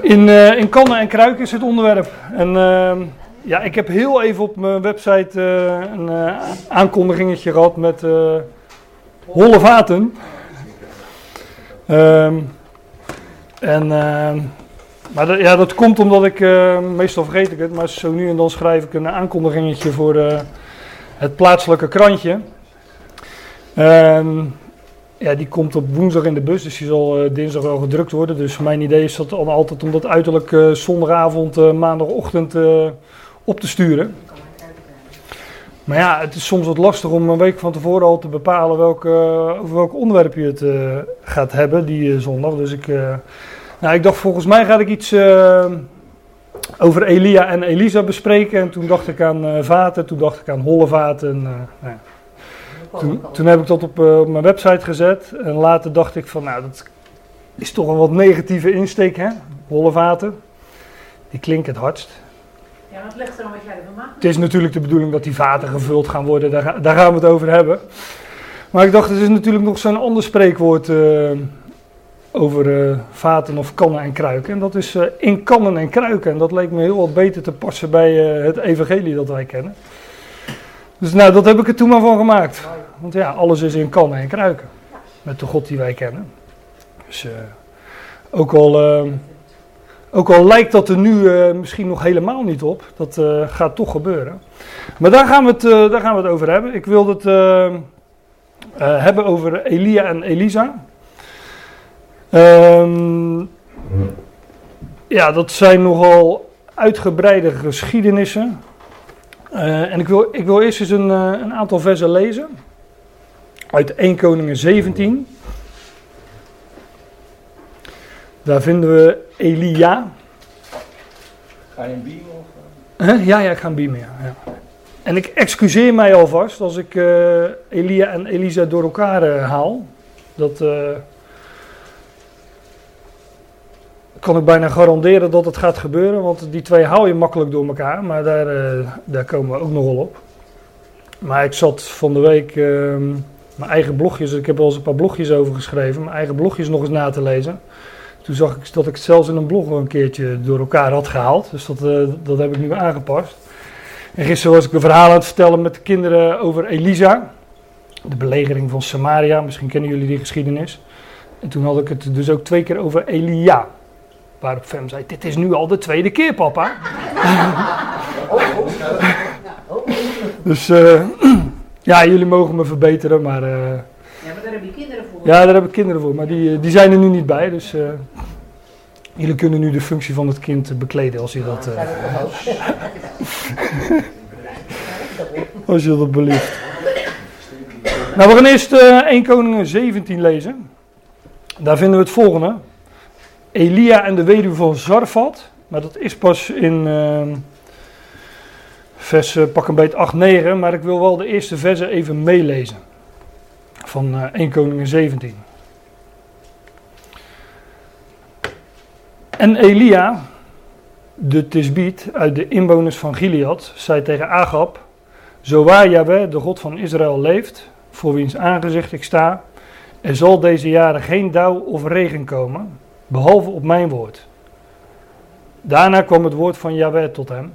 In, uh, in kannen en kruiken is het onderwerp. En uh, ja, ik heb heel even op mijn website uh, een aankondigingetje gehad met holle vaten. Um, en, ehm, maar dat, ja, dat komt omdat ik, meestal vergeet ik het, maar zo nu en dan schrijf ik een aankondigingetje voor het plaatselijke krantje. Um, ja, die komt op woensdag in de bus, dus die zal uh, dinsdag wel gedrukt worden. Dus mijn idee is dat dan altijd om dat uiterlijk uh, zondagavond, uh, maandagochtend op te sturen. Maar ja, het is soms wat lastig om een week van tevoren al te bepalen welke, over welk onderwerp je het gaat hebben die zondag. Dus ik, nou, ik dacht volgens mij ga ik iets over Elia en Elisa bespreken. En toen dacht ik aan vaten, toen dacht ik aan holle vaten. Nou. Toen, toen, heb ik dat op, uh, op, mijn website gezet. En later dacht ik van, nou, dat is toch een wat negatieve insteek, hè? Holle vaten. Die klinken het hardst. Ja, wat ligt er dan wat jij ervan maakt? Het is natuurlijk de bedoeling dat die vaten gevuld gaan worden. Daar, daar gaan we het over hebben. Maar ik dacht, het is natuurlijk nog zo'n ander spreekwoord uh, over uh, vaten of kannen en kruiken. En dat is in kannen en kruiken. En dat leek me heel wat beter te passen bij het evangelie dat wij kennen. Dus nou, dat heb ik er toen maar van gemaakt. Want ja, alles is in kannen en kruiken. Met de God die wij kennen. Dus uh, ook, al, uh, ook al lijkt dat er nu uh, misschien nog helemaal niet op. Dat gaat toch gebeuren. Maar daar gaan we het, daar gaan we het over hebben. Ik wilde het hebben over Elia en Elisa. Um, ja, dat zijn nogal uitgebreide geschiedenissen. En ik wil, ik wil eerst eens een, een aantal versen lezen. Uit 1 Koningen 17. Daar vinden we Elia. Ga je een beamen? Of? Huh? Ja, ja, ik ga een beamen, ja. ja. En ik excuseer mij alvast als ik uh, Elia en Elisa door elkaar haal. Dat kan ik bijna garanderen dat het gaat gebeuren, want die twee hou je makkelijk door elkaar, maar daar, daar komen we ook nog wel op. Maar ik zat van de week uh, mijn eigen blogjes, ik heb wel eens een paar blogjes over geschreven, mijn eigen blogjes nog eens na te lezen. Toen zag ik dat ik het zelfs in een blog een keertje door elkaar had gehaald, dus dat, uh, dat heb ik nu aangepast. En gisteren was ik een verhaal aan het vertellen met de kinderen over Elisa, de belegering van Samaria, misschien kennen jullie die geschiedenis. En toen had ik het dus ook twee keer over Elia. Waarop Fem zei, dit is nu al de tweede keer papa. dus uh, ja, jullie mogen me verbeteren, maar... Uh, ja, maar daar heb je kinderen voor. Ja, daar heb ik kinderen voor, maar die, die zijn er nu niet bij, dus... Uh, jullie kunnen nu de functie van het kind bekleden als je dat... als je dat belieft. Nou, we gaan eerst 1 Koningen 17 lezen. Daar vinden we het volgende. Elia en de weduwe van Zarfat. Maar dat is pas in uh, vers uh, pak een beet 8, 9. Maar ik wil wel de eerste versen even meelezen. Van uh, 1 Koningen 17. En Elia, de Tisbiet uit de inwoners van Gilead, zei tegen Agab: Zo waar de God van Israël, leeft, voor wiens aangezicht ik sta, er zal deze jaren geen dauw of regen komen, behalve op mijn woord. Daarna kwam het woord van Yahweh tot hem.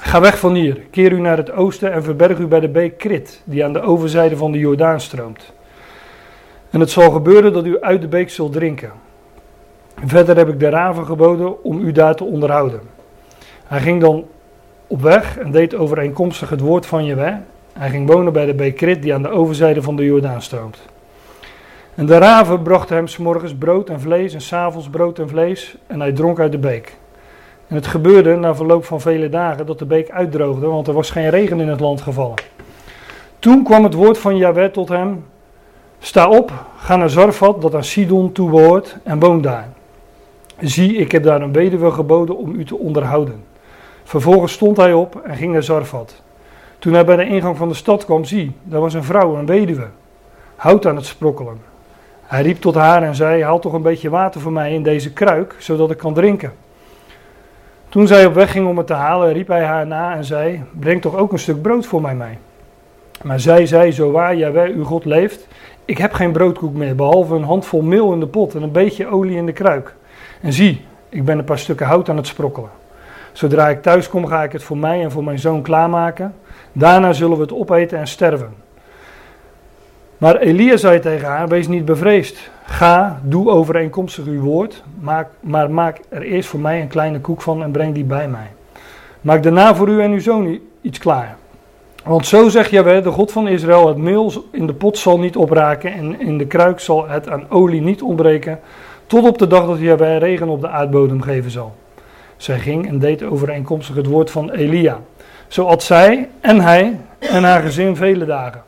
Ga weg van hier, keer u naar het oosten en verberg u bij de beek Krit, die aan de overzijde van de Jordaan stroomt. En het zal gebeuren dat u uit de beek zult drinken. Verder heb ik de raven geboden om u daar te onderhouden. Hij ging dan op weg en deed overeenkomstig het woord van Jahweh. Hij ging wonen bij de beek Krit, die aan de overzijde van de Jordaan stroomt. En de raven brachten hem s'morgens brood en vlees en s'avonds brood en vlees en hij dronk uit de beek. En het gebeurde na verloop van vele dagen dat de beek uitdroogde, want er was geen regen in het land gevallen. Toen kwam het woord van Jahweh tot hem, sta op, ga naar Zarfat, dat aan Sidon toebehoort, en woon daar. Zie, ik heb daar een weduwe geboden om u te onderhouden. Vervolgens stond hij op en ging naar Zarfat. Toen hij bij de ingang van de stad kwam, zie, daar was een vrouw, een weduwe. Hout aan het sprokkelen. Hij riep tot haar en zei: Haal toch een beetje water voor mij in deze kruik, zodat ik kan drinken. Toen zij op weg ging om het te halen, riep hij haar na en zei: Breng toch ook een stuk brood voor mij mee. Maar zij zei: Zo waar Jawel uw God leeft, ik heb geen broodkoek meer, behalve een handvol meel in de pot en een beetje olie in de kruik. En zie, ik ben een paar stukken hout aan het sprokkelen. Zodra ik thuis kom, ga ik het voor mij en voor mijn zoon klaarmaken. Daarna zullen we het opeten en sterven. Maar Elia zei tegen haar: Wees niet bevreesd. Ga, doe overeenkomstig uw woord, maak, maar maak er eerst voor mij een kleine koek van en breng die bij mij. Maak daarna voor u en uw zoon iets klaar. Want zo zegt Jaweh, de God van Israël: Het meel in de pot zal niet opraken en in de kruik zal het aan olie niet ontbreken, tot op de dag dat Jaweh regen op de aardbodem geven zal. Zij ging en deed overeenkomstig het woord van Elia. Zo at zij en hij en haar gezin vele dagen.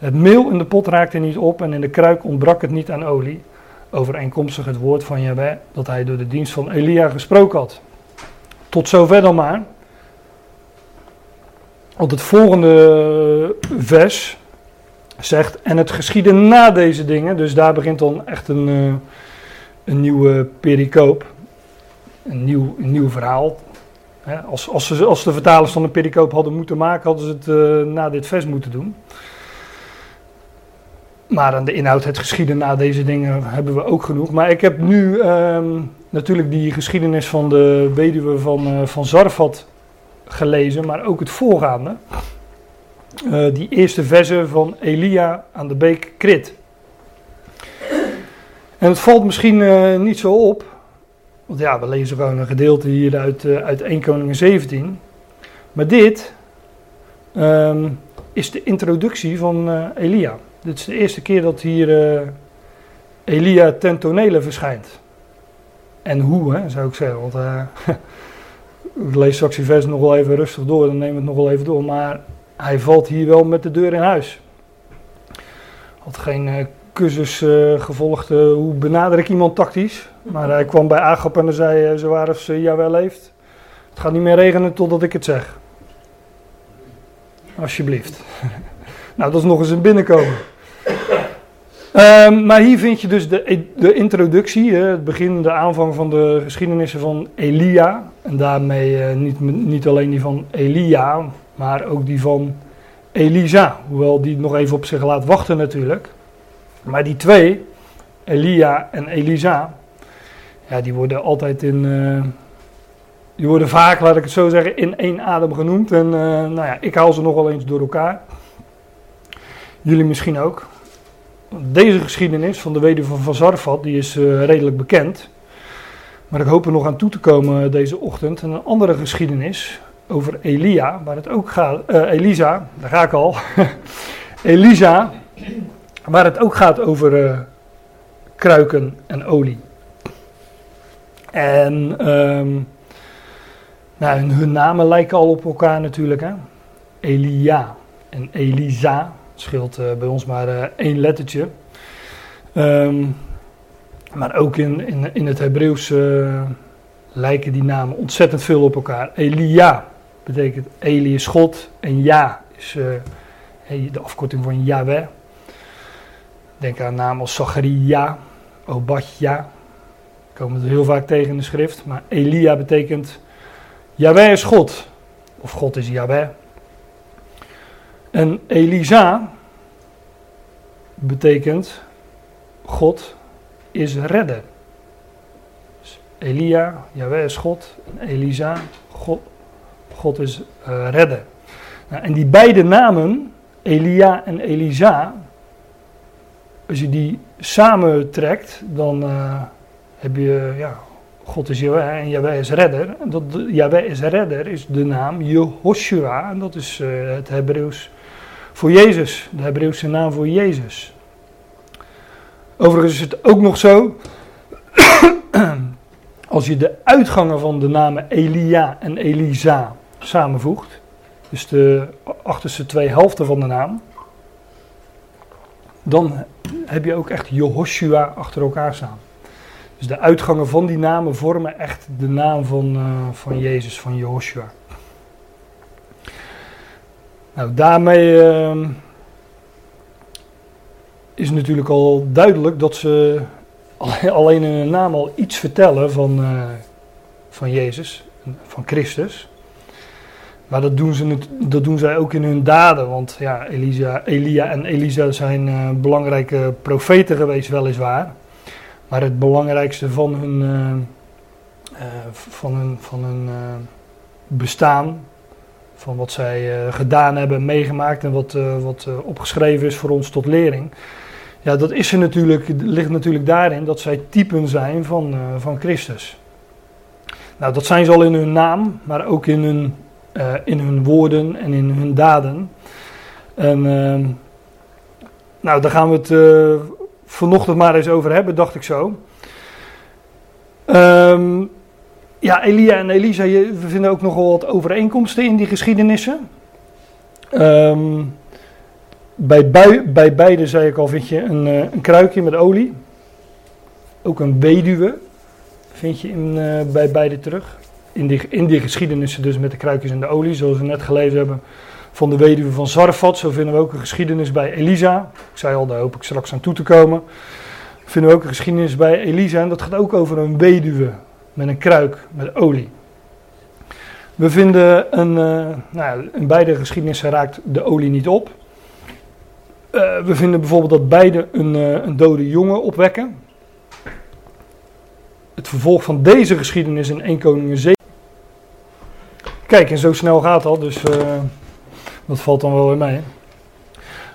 Het meel in de pot raakte niet op en in de kruik ontbrak het niet aan olie. Overeenkomstig het woord van Jahweh dat hij door de dienst van Elia gesproken had. Tot zover dan maar. Want het volgende vers zegt, en het geschiedde na deze dingen, dus daar begint dan echt een, eh, een nieuwe pericoop, een nieuw, een nieuw verhaal. Als, als, ze, als de vertalers van een pericoop hadden moeten maken, hadden ze het uh, na dit vers moeten doen. Maar aan de inhoud, het geschieden na deze dingen hebben we ook genoeg. Maar ik heb nu ehm, natuurlijk die geschiedenis van de weduwe van, uh, van Zarfat gelezen, maar ook het voorgaande. Uh, die eerste verse van Elia aan de beek Krit. En het valt misschien uh, niet zo op, want ja, we lezen gewoon een gedeelte hier uit, uit 1 Koningen 17. Maar dit um, is de introductie van Elia. Dit is de eerste keer dat hier uh, Elia ten tonele verschijnt. En hoe, hè, zou ik zeggen. Want uh, ik lees straks nog wel even rustig door, dan neem het nog wel even door. Maar hij valt hier wel met de deur in huis. Had geen uh, cursus gevolgd, hoe benader ik iemand tactisch. Maar hij kwam bij Agap en zei, zo waar als uh, wel leeft. Het gaat niet meer regenen totdat ik het zeg. Alsjeblieft. nou, dat is nog eens een binnenkomen. Um, maar hier vind je dus de, de introductie, het begin, de aanvang van de geschiedenissen van Elia. En daarmee uh, niet, niet alleen die van Elia, maar ook die van Elisa. Hoewel die nog even op zich laat wachten natuurlijk. Maar die twee, Elia en Elisa, ja, die worden altijd in. Uh, die worden vaak, laat ik het zo zeggen, in één adem genoemd. En uh, nou ja, ik haal ze nog wel eens door elkaar. Jullie misschien ook. Deze geschiedenis van de weduwe van Zarfat, die is uh, redelijk bekend. Maar ik hoop er nog aan toe te komen deze ochtend. een andere geschiedenis over Elia, waar het ook gaat. Uh, Elisa, daar ga ik al. Elisa, waar het ook gaat over uh, kruiken en olie. En um, nou, hun namen lijken al op elkaar natuurlijk. Hè? Elia en Elisa scheelt uh, bij ons maar uh, één lettertje. Um, maar ook in, in, in het Hebreeuws uh, lijken die namen ontzettend veel op elkaar. Elia betekent Eli is God en Ja is de afkorting van Yahweh. Denk aan namen als Zacharia, Obadja. Komen we heel vaak tegen in de schrift. Maar Elia betekent Yahweh is God. Of God is Yahweh. En Elisa betekent God is redder. Dus Elia, Jaweh is God. En Elisa, God, God is uh, redder. Nou, en die beide namen, Elia en Elisa, als je die samen trekt, dan uh, heb je, ja, God is Jaweh en Jaweh is redder. En dat, Jaweh is redder is de naam Jehoshua. En dat is uh, het Hebreeuws voor Jezus, de Hebreeuwse naam voor Jezus. Overigens is het ook nog zo, als je de uitgangen van de namen Elia en Elisa samenvoegt, dus de achterste twee helften van de naam, dan heb je ook echt Jehoshua achter elkaar staan. Dus de uitgangen van die namen vormen echt de naam van, uh, van Jezus, van Jehoshua. Nou, daarmee uh, is natuurlijk al duidelijk dat ze alleen in hun naam al iets vertellen van, uh, van Jezus, van Christus. Maar dat doen, ze, dat doen zij ook in hun daden, want ja, Elisa, Elia en Elisa zijn uh, belangrijke profeten geweest, weliswaar. Maar het belangrijkste van hun, uh, van hun, van hun eh, bestaan. Van wat zij eh, gedaan hebben, meegemaakt en wat, eh, wat eh, opgeschreven is voor ons tot lering. Ja, dat is er natuurlijk, ligt natuurlijk daarin dat zij typen zijn van, van Christus. Nou, dat zijn ze al in hun naam, maar ook in hun, in hun woorden en in hun daden. En ehm, nou, daar gaan we het vanochtend maar eens over hebben, dacht ik zo. Ehm, ja, Elia en Elisa, je- we vinden ook nogal wat overeenkomsten in die geschiedenissen. Ehm, bij, bij beide, zei ik al, vind je een, eh, een kruikje met olie. Ook een weduwe vind je in, eh, bij beide terug. In die, in die geschiedenissen dus met de kruikjes en de olie, zoals we net gelezen hebben van de weduwe van Zarfat. Zo vinden we ook een geschiedenis bij Elisa. Ik zei al, daar hoop ik straks aan toe te komen. Vinden we ook een geschiedenis bij Elisa en dat gaat ook over een weduwe met een kruik met olie. We vinden een, eh, nou, in beide geschiedenissen raakt de olie niet op. Eh, we vinden bijvoorbeeld dat beide een, eh, een dode jongen opwekken. Het vervolg van deze geschiedenis in 1 Koningin 7. Kijk, en zo snel gaat dat, dus dat valt dan wel weer mee.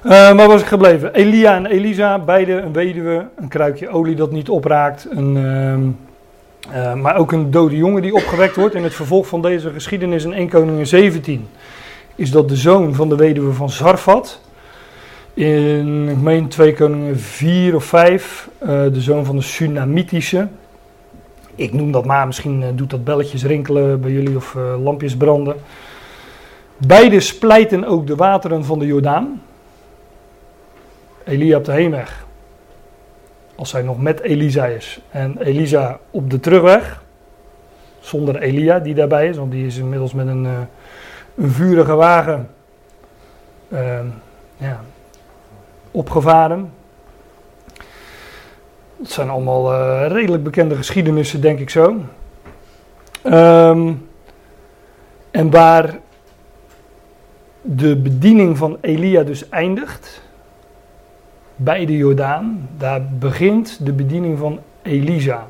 Maar was ik gebleven? Elia en Elisa, beide een weduwe, een kruikje olie dat niet opraakt, een, eh, maar ook een dode jongen die opgewekt wordt. In het vervolg van deze geschiedenis in 1 Koningin 17 is dat de zoon van de weduwe van Zarfat. In, ik meen 2 Koningen 4 of 5, eh, de zoon van de Sunamitische. Ik noem dat maar, misschien eh, doet dat belletjes rinkelen bij jullie of lampjes branden. Beide splijten ook de wateren van de Jordaan. Elia op de heenweg, als hij nog met Elisa is. En Elisa op de terugweg, zonder Elia die daarbij is, want die is inmiddels met een, een vurige wagen ehm, ja, opgevaren. Het zijn allemaal eh, redelijk bekende geschiedenissen, denk ik zo. Ehm, en waar de bediening van Elia dus eindigt, bij de Jordaan, daar begint de bediening van Elisa.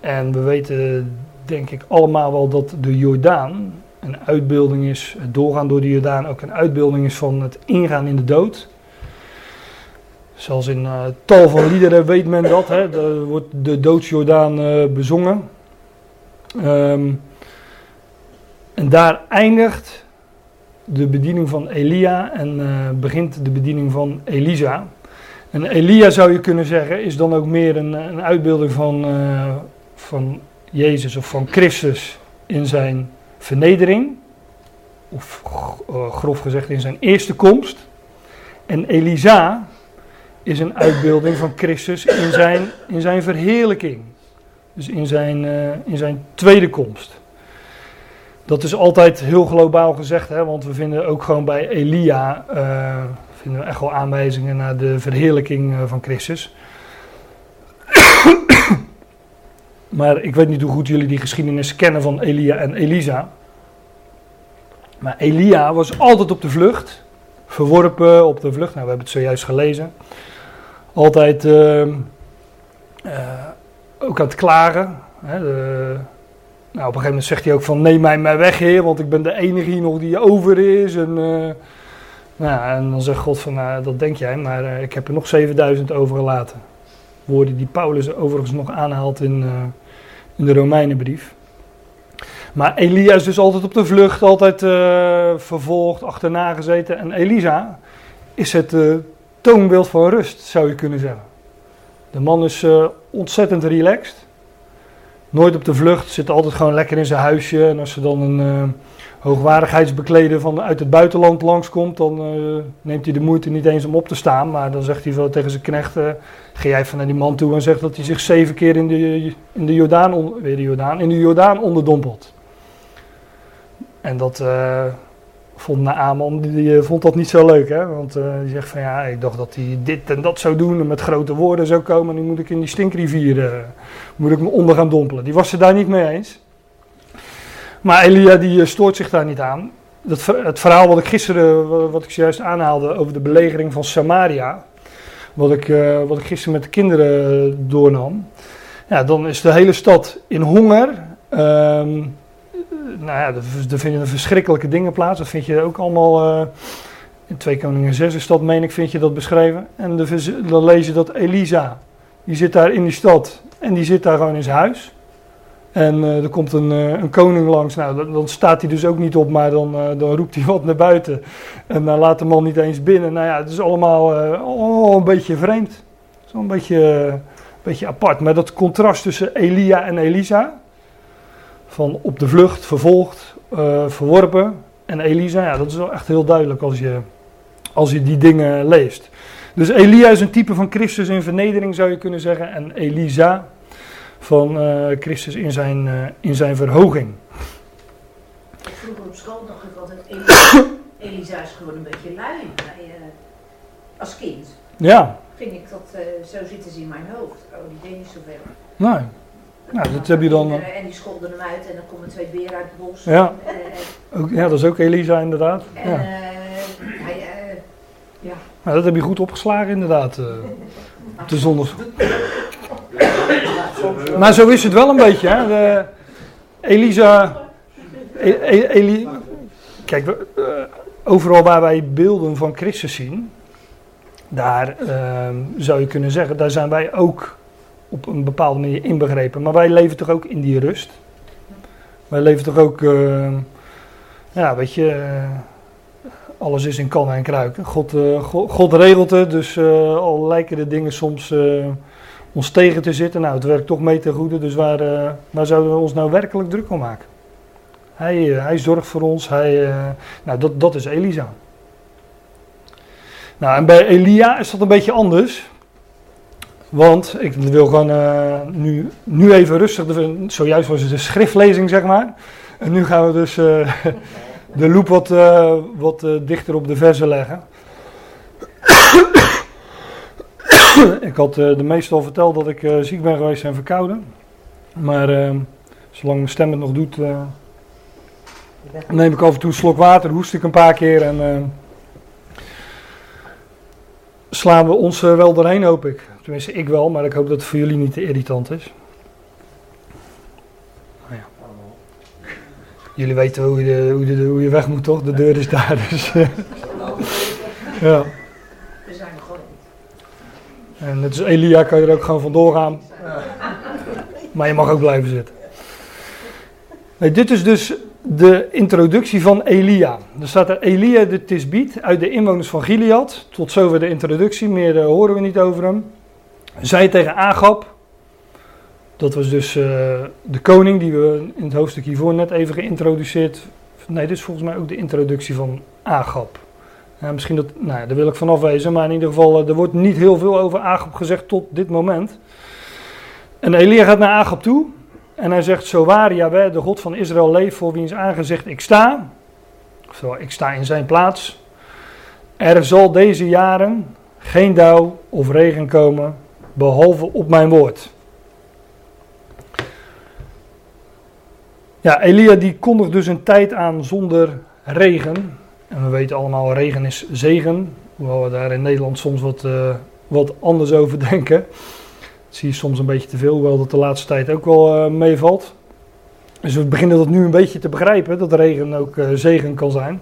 En we weten, denk ik, allemaal wel dat de Jordaan een uitbeelding is, het doorgaan door de Jordaan ook een uitbeelding is van het ingaan in de dood. Zoals in eh, tal van liederen weet men dat, hè, er wordt de doodsjordaan eh bezongen. Ehm, en daar eindigt de bediening van Elia en eh, begint de bediening van Elisa. En Elia zou je kunnen zeggen is dan ook meer een, een uitbeelding van, eh, van Jezus of van Christus in zijn vernedering. Of eh, grof gezegd in zijn eerste komst. En Elisa is een uitbeelding van Christus in zijn, in zijn verheerlijking. Dus in zijn, in zijn tweede komst. Dat is altijd heel globaal gezegd, hè, want we vinden ook gewoon bij Elia eh, vinden we echt wel aanwijzingen naar de verheerlijking eh, van Christus. maar ik weet niet hoe goed jullie die geschiedenis kennen van Elia en Elisa. Maar Elia was altijd op de vlucht, verworpen op de vlucht. Nou, we hebben het zojuist gelezen. Altijd eh, eh, ook aan het klagen. Hè, de, nou, op een gegeven moment zegt hij ook van neem mij maar weg heer, want ik ben de enige hier nog die over is. En, eh, nou, en dan zegt God van nou, dat denk jij, maar eh, ik heb er nog 7000 overgelaten. Woorden die Paulus overigens nog aanhaalt in, eh, in de Romeinenbrief. Maar Elia is dus altijd op de vlucht, altijd vervolgd, achterna gezeten. En Elisa is het toonbeeld van rust, zou je kunnen zeggen. De man is ontzettend relaxed. Nooit op de vlucht, zit altijd gewoon lekker in zijn huisje. En als er dan een eh, hoogwaardigheidsbekleder van uit het buitenland langskomt, dan eh, neemt hij de moeite niet eens om op te staan. Maar dan zegt hij wel tegen zijn knecht, eh, ga jij even naar die man toe en zegt dat hij zich zeven keer in de, in de Jordaan, weer de Jordaan, in de Jordaan onderdompelt. En dat eh, vond Naaman, die, die eh, vond dat niet zo leuk, hè? Want eh, die zegt van ja, ik dacht dat hij dit en dat zou doen en met grote woorden zou komen. Nu moet ik in die stinkrivier, eh, moet ik me onder gaan dompelen. Die was het daar niet mee eens. Maar Elia die stoort zich daar niet aan. Dat, het verhaal wat ik gisteren, wa- wat ik zojuist aanhaalde over de belegering van Samaria. Wat ik, wat ik gisteren met de kinderen doornam. Ja, dan is de hele stad in honger. Ehm, nou ja, er, vinden verschrikkelijke dingen plaats. Dat vind je ook allemaal eh, in 2 Koningen 6 is meen ik, vind je dat beschreven. En dan lees je dat Elisa, die zit daar in die stad en die zit daar gewoon in zijn huis. En eh, er komt een, eh, een koning langs. Nou, dan, staat hij dus ook niet op, maar dan, dan roept hij wat naar buiten. En dan laat de man niet eens binnen. Nou ja, het is allemaal een beetje vreemd. Zo'n beetje, eh, beetje apart. Maar dat contrast tussen Elia en Elisa. Van op de vlucht, vervolgd, eh, verworpen. En Elisa, ja, dat is wel echt heel duidelijk als je, als je die dingen leest. Dus Elia is een type van Christus in vernedering, zou je kunnen zeggen. En Elisa van eh, Christus in zijn, eh, in zijn verhoging. Vroeger op school dacht ik altijd, Elisa, Elisa is gewoon een beetje lui. Bij, als kind Ja, vind ik dat, zo zitten ze in mijn hoofd. Oh, die deed niet zoveel. nou, nou dat heb je dan... eh, Kinderen En die scholden hem uit en dan komen twee beren uit het bos. Ja. En, eh, ook, ja, dat is ook Elisa inderdaad. en Ja. eh, hij, eh, ja. Nou, dat heb je goed opgeslagen inderdaad. eh, de zondag. Maar zo is het wel een beetje. Hè? De Elisa. E- E- Eli, kijk, we- eh, overal waar wij beelden van Christus zien, daar ehm, zou je kunnen zeggen, daar zijn wij ook op een bepaalde manier inbegrepen. Maar wij leven toch ook in die rust. Wij leven toch ook, ehm, ja, weet je, eh, alles is in kannen en kruiken. God, eh, God, regelt het, dus eh, al lijken de dingen soms eh, ons tegen te zitten. Nou, het werkt toch mee ten goede, dus waar, eh, waar zouden we ons nou werkelijk druk om maken? Hij, eh, hij zorgt voor ons, hij, eh, nou, dat, dat is Elisa. Nou, en bij Elia is dat een beetje anders. Want ik wil gewoon eh, nu, nu even rustig, de- zojuist was het een schriftlezing zeg maar. En nu gaan we dus eh, de loep wat, eh, wat dichter op de verzen leggen. ik had de meeste al verteld dat ik ziek ben geweest en verkouden. Maar eh, zolang mijn stem het nog doet, neem ik af en toe een slok water, hoest ik een paar keer en eh, slaan we ons er wel doorheen, hoop ik. Tenminste, ik wel, maar ik hoop dat het voor jullie niet te irritant is. Nou ja. Jullie weten hoe je, hoe, je, hoe je weg moet, toch? De deur is daar, dus... eh, ja. We zijn er gewoon. En net als Elia kan je er ook gewoon vandoor gaan. Maar je mag ook blijven zitten. Nee, dit is dus de introductie van Elia. Er staat er Elia de Tisbiet uit de inwoners van Gilead. Tot zover de introductie, meer eh, horen we niet over hem. Zij tegen Agab. Dat was dus eh, de koning die we in het hoofdstuk hiervoor net even geïntroduceerd. Nee, dit is volgens mij ook de introductie van Agab. Misschien dat, nou ja, daar wil ik van afwezen, maar in ieder geval, eh, er wordt niet heel veel over Agab gezegd tot dit moment. En Elia gaat naar Agab toe en hij zegt, zo waar Jahweh, de God van Israël, leeft voor wiens aangezicht ik sta, oftewel ik sta in zijn plaats, er zal deze jaren geen dauw of regen komen, behalve op mijn woord. Ja, Elia die kondigt dus een tijd aan zonder regen. En we weten allemaal, regen is zegen. Hoewel we daar in Nederland soms wat, eh, wat anders over denken. Zie je soms een beetje te veel, hoewel dat de laatste tijd ook wel eh, meevalt. Dus we beginnen dat nu een beetje te begrijpen, dat regen ook eh, zegen kan zijn.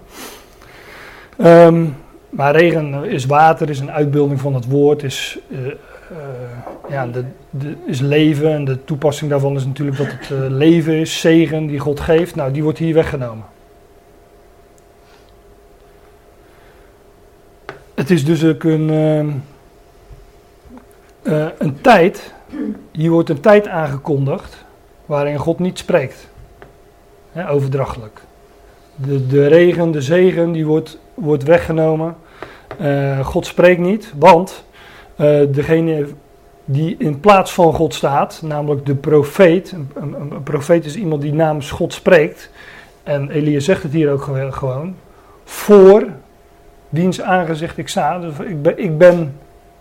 Ehm, maar regen is water, is een uitbeelding van het woord, is, eh, ja, de, de, is leven. En de toepassing daarvan is natuurlijk dat het leven is, zegen die God geeft. Nou, die wordt hier weggenomen. Het is dus ook een, eh, een tijd, hier wordt een tijd aangekondigd waarin God niet spreekt. Overdrachtelijk. De, de regen, de zegen, die wordt, wordt weggenomen. Eh, God spreekt niet, want eh, degene die in plaats van God staat, namelijk de profeet. Een, een, een profeet is iemand die namens God spreekt. En Elia zegt het hier ook gew- gewoon. Voor wiens aangezicht ik sta. Dus ik, ben, ik ben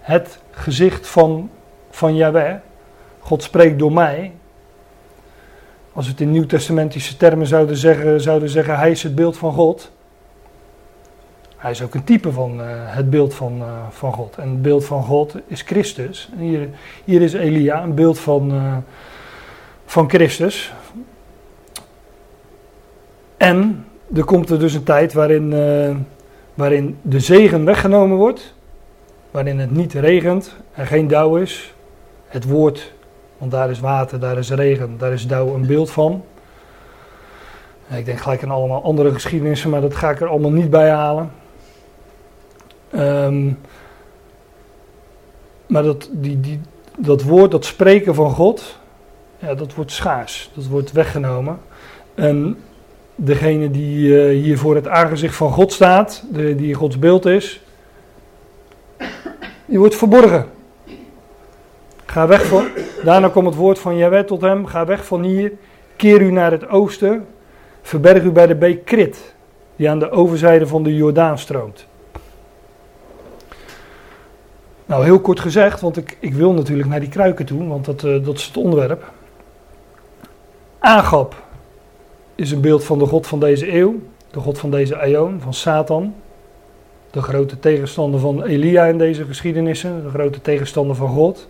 het gezicht van, van Yahweh. God spreekt door mij. Als we het in nieuwtestamentische termen zouden zeggen, zouden zeggen, hij is het beeld van God. Hij is ook een type van eh, het beeld van, eh, van God. En het beeld van God is Christus. En hier, hier is Elia, een beeld van, eh, van Christus. En er komt er dus een tijd waarin, waarin de zegen weggenomen wordt. Waarin het niet regent en geen dauw is. Het woord, want daar is water, daar is regen, daar is dauw een beeld van. Ik denk gelijk aan allemaal andere geschiedenissen, maar dat ga ik er allemaal niet bij halen. Ehm, maar dat, die, die, dat woord, dat spreken van God, ja, dat wordt schaars. Dat wordt weggenomen. En degene die eh, hier voor het aangezicht van God staat, de, die Gods beeld is, die wordt verborgen. Ga weg van, daarna komt het woord van Jaweh tot hem, ga weg van hier, keer u naar het oosten, verberg u bij de beek Krit, die aan de overzijde van de Jordaan stroomt. Nou, heel kort gezegd, want ik, ik wil natuurlijk naar die kruiken toe, want dat, uh, dat is het onderwerp. Agap is een beeld van de God van deze eeuw, de God van deze eon, van Satan. De grote tegenstander van Elia in deze geschiedenissen, de grote tegenstander van God.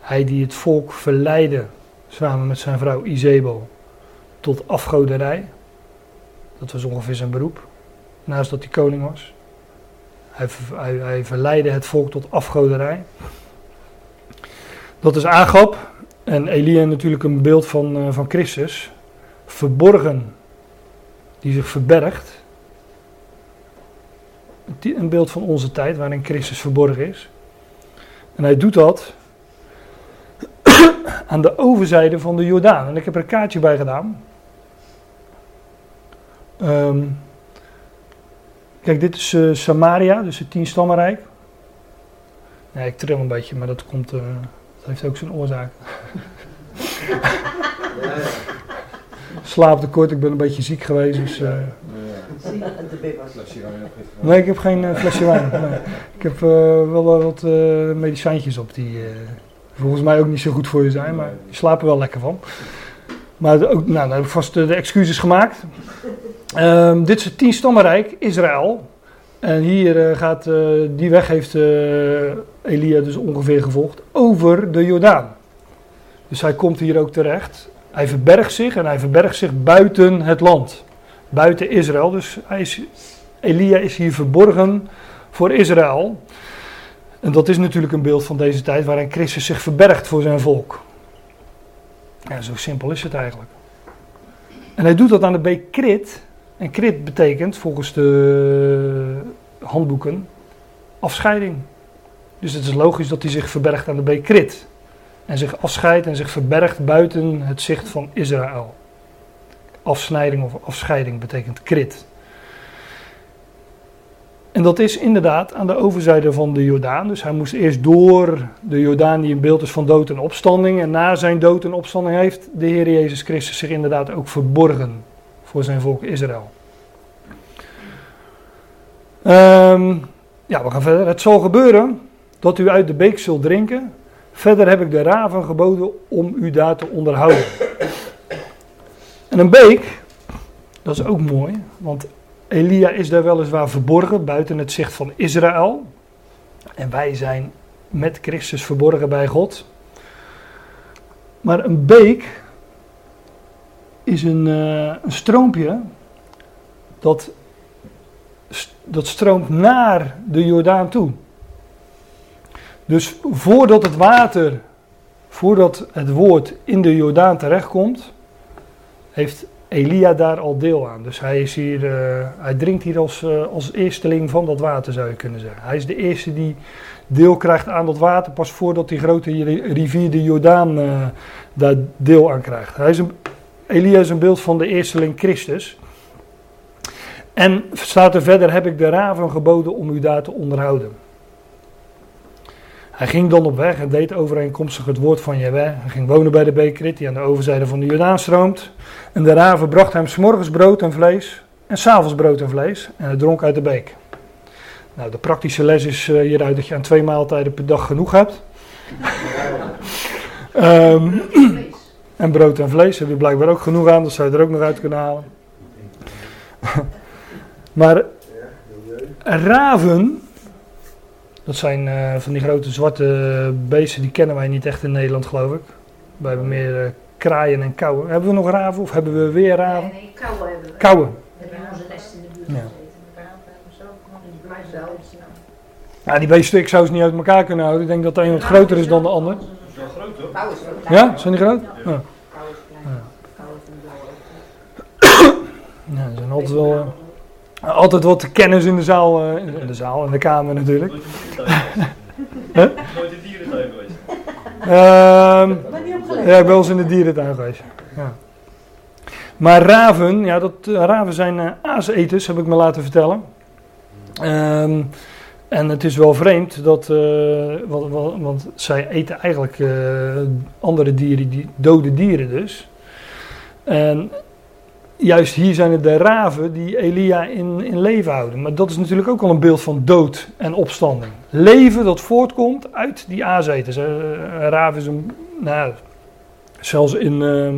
Hij die het volk verleidde, samen met zijn vrouw Izebel, tot afgoderij. Dat was ongeveer zijn beroep, naast dat hij koning was. Hij, hij, verleidde het volk tot afgoderij. Dat is Agap. En Elia natuurlijk een beeld van, uh, van Christus. Verborgen, die zich verbergt. Een beeld van onze tijd waarin Christus verborgen is. En hij doet dat aan de overzijde van de Jordaan. En ik heb er een kaartje bij gedaan. Um, kijk, dit is uh, Samaria, dus het tienstammenrijk. Nee, ik tril een beetje, maar dat komt. Uh, dat heeft ook zijn oorzaak. Slaaptekort, ik ben een beetje ziek geweest. Dus, uh, nee, ik heb geen uh, flesje wijn. Ik heb wel wat medicijntjes op die volgens mij ook niet zo goed voor je zijn, maar je slaapt er wel lekker van. Maar ook, nou, dan heb ik vast de excuses gemaakt. Um, dit is het tienstammenrijk, Israël. En hier gaat, die weg heeft Elia dus ongeveer gevolgd, over de Jordaan. Dus hij komt hier ook terecht. Hij verbergt zich en hij verbergt zich buiten het land. Buiten Israël. Dus hij Elia is hier verborgen voor Israël. En dat is natuurlijk een beeld van deze tijd waarin Christus zich verbergt voor zijn volk. Ja, zo simpel is het eigenlijk. En hij doet dat aan de beek Krit. En Krit betekent volgens de handboeken afscheiding. Dus het is logisch dat hij zich verbergt aan de beek Krit en zich afscheidt en zich verbergt buiten het zicht van Israël. Afsnijding of afscheiding betekent krit. En dat is inderdaad aan de overzijde van de Jordaan. Dus hij moest eerst door de Jordaan die een beeld is van dood en opstanding. En na zijn dood en opstanding heeft de Heer Jezus Christus zich inderdaad ook verborgen voor zijn volk Israël. Um, ja, we gaan verder. Het zal gebeuren dat u uit de beek zult drinken Verder heb ik de raven geboden om u daar te onderhouden. En een beek, dat is ook mooi, want Elia is daar weliswaar verborgen buiten het zicht van Israël. En wij zijn met Christus verborgen bij God. Maar een beek is een, uh, een stroompje dat, dat stroomt naar de Jordaan toe. Dus voordat het water, voordat het woord in de Jordaan terechtkomt, heeft Elia daar al deel aan. Dus hij, is hier, uh, hij drinkt hier als, uh, als eersteling van dat water, zou je kunnen zeggen. Hij is de eerste die deel krijgt aan dat water, pas voordat die grote rivier de Jordaan uh, daar deel aan krijgt. Hij is een, Elia is een beeld van de eersteling Christus. En staat er verder, heb ik de raven geboden om u daar te onderhouden. Hij ging dan op weg en deed overeenkomstig het woord van Jehovah. Hij ging wonen bij de beekrit die aan de overzijde van de Jordaan stroomt. En de raven bracht hem s'morgens brood en vlees en s'avonds brood en vlees en hij dronk uit de beek. Nou, de praktische les is uh, hieruit dat je aan twee maaltijden per dag genoeg hebt. um, en brood en vlees heb je blijkbaar ook genoeg aan, dat zou je er ook nog uit kunnen halen. maar raven, dat zijn eh, van die grote zwarte beesten, die kennen wij niet echt in Nederland, geloof ik. Wij hebben meer eh, kraaien en kauwen. Hebben we nog raven of hebben we weer raven? Nee, nee, kauwen hebben we. Kauwen. We hebben onze nest in de buurt Ja. gezeten. Ja, die beesten, ik zou ze niet uit elkaar kunnen houden. Ik denk dat de een wat groter is dan de ander. Wel groot hoor. Ja, zijn die groot? Ja. Kauwen is klein. Ja. Ja, er zijn altijd wel, eh, altijd wat kennis in de zaal, eh, in de zaal, in de kamer natuurlijk. Nooit in dierentuin geweest. Huh? Nooit in dierentuin geweest. Ben niet opgelet. ja, ik ben wel eens in de dierentuin geweest. Ja. Maar raven, ja, dat, eh, raven zijn eh, aaseters, heb ik me laten vertellen. Ehm, en het is wel vreemd dat, eh, want, want, want zij eten eigenlijk eh, andere dieren, die, dode dieren dus. En juist hier zijn het de raven die Elia in, in leven houden. Maar dat is natuurlijk ook al een beeld van dood en opstanding. Leven dat voortkomt uit die aaseters. Eh, Een raaf is een, nou, zelfs in, eh,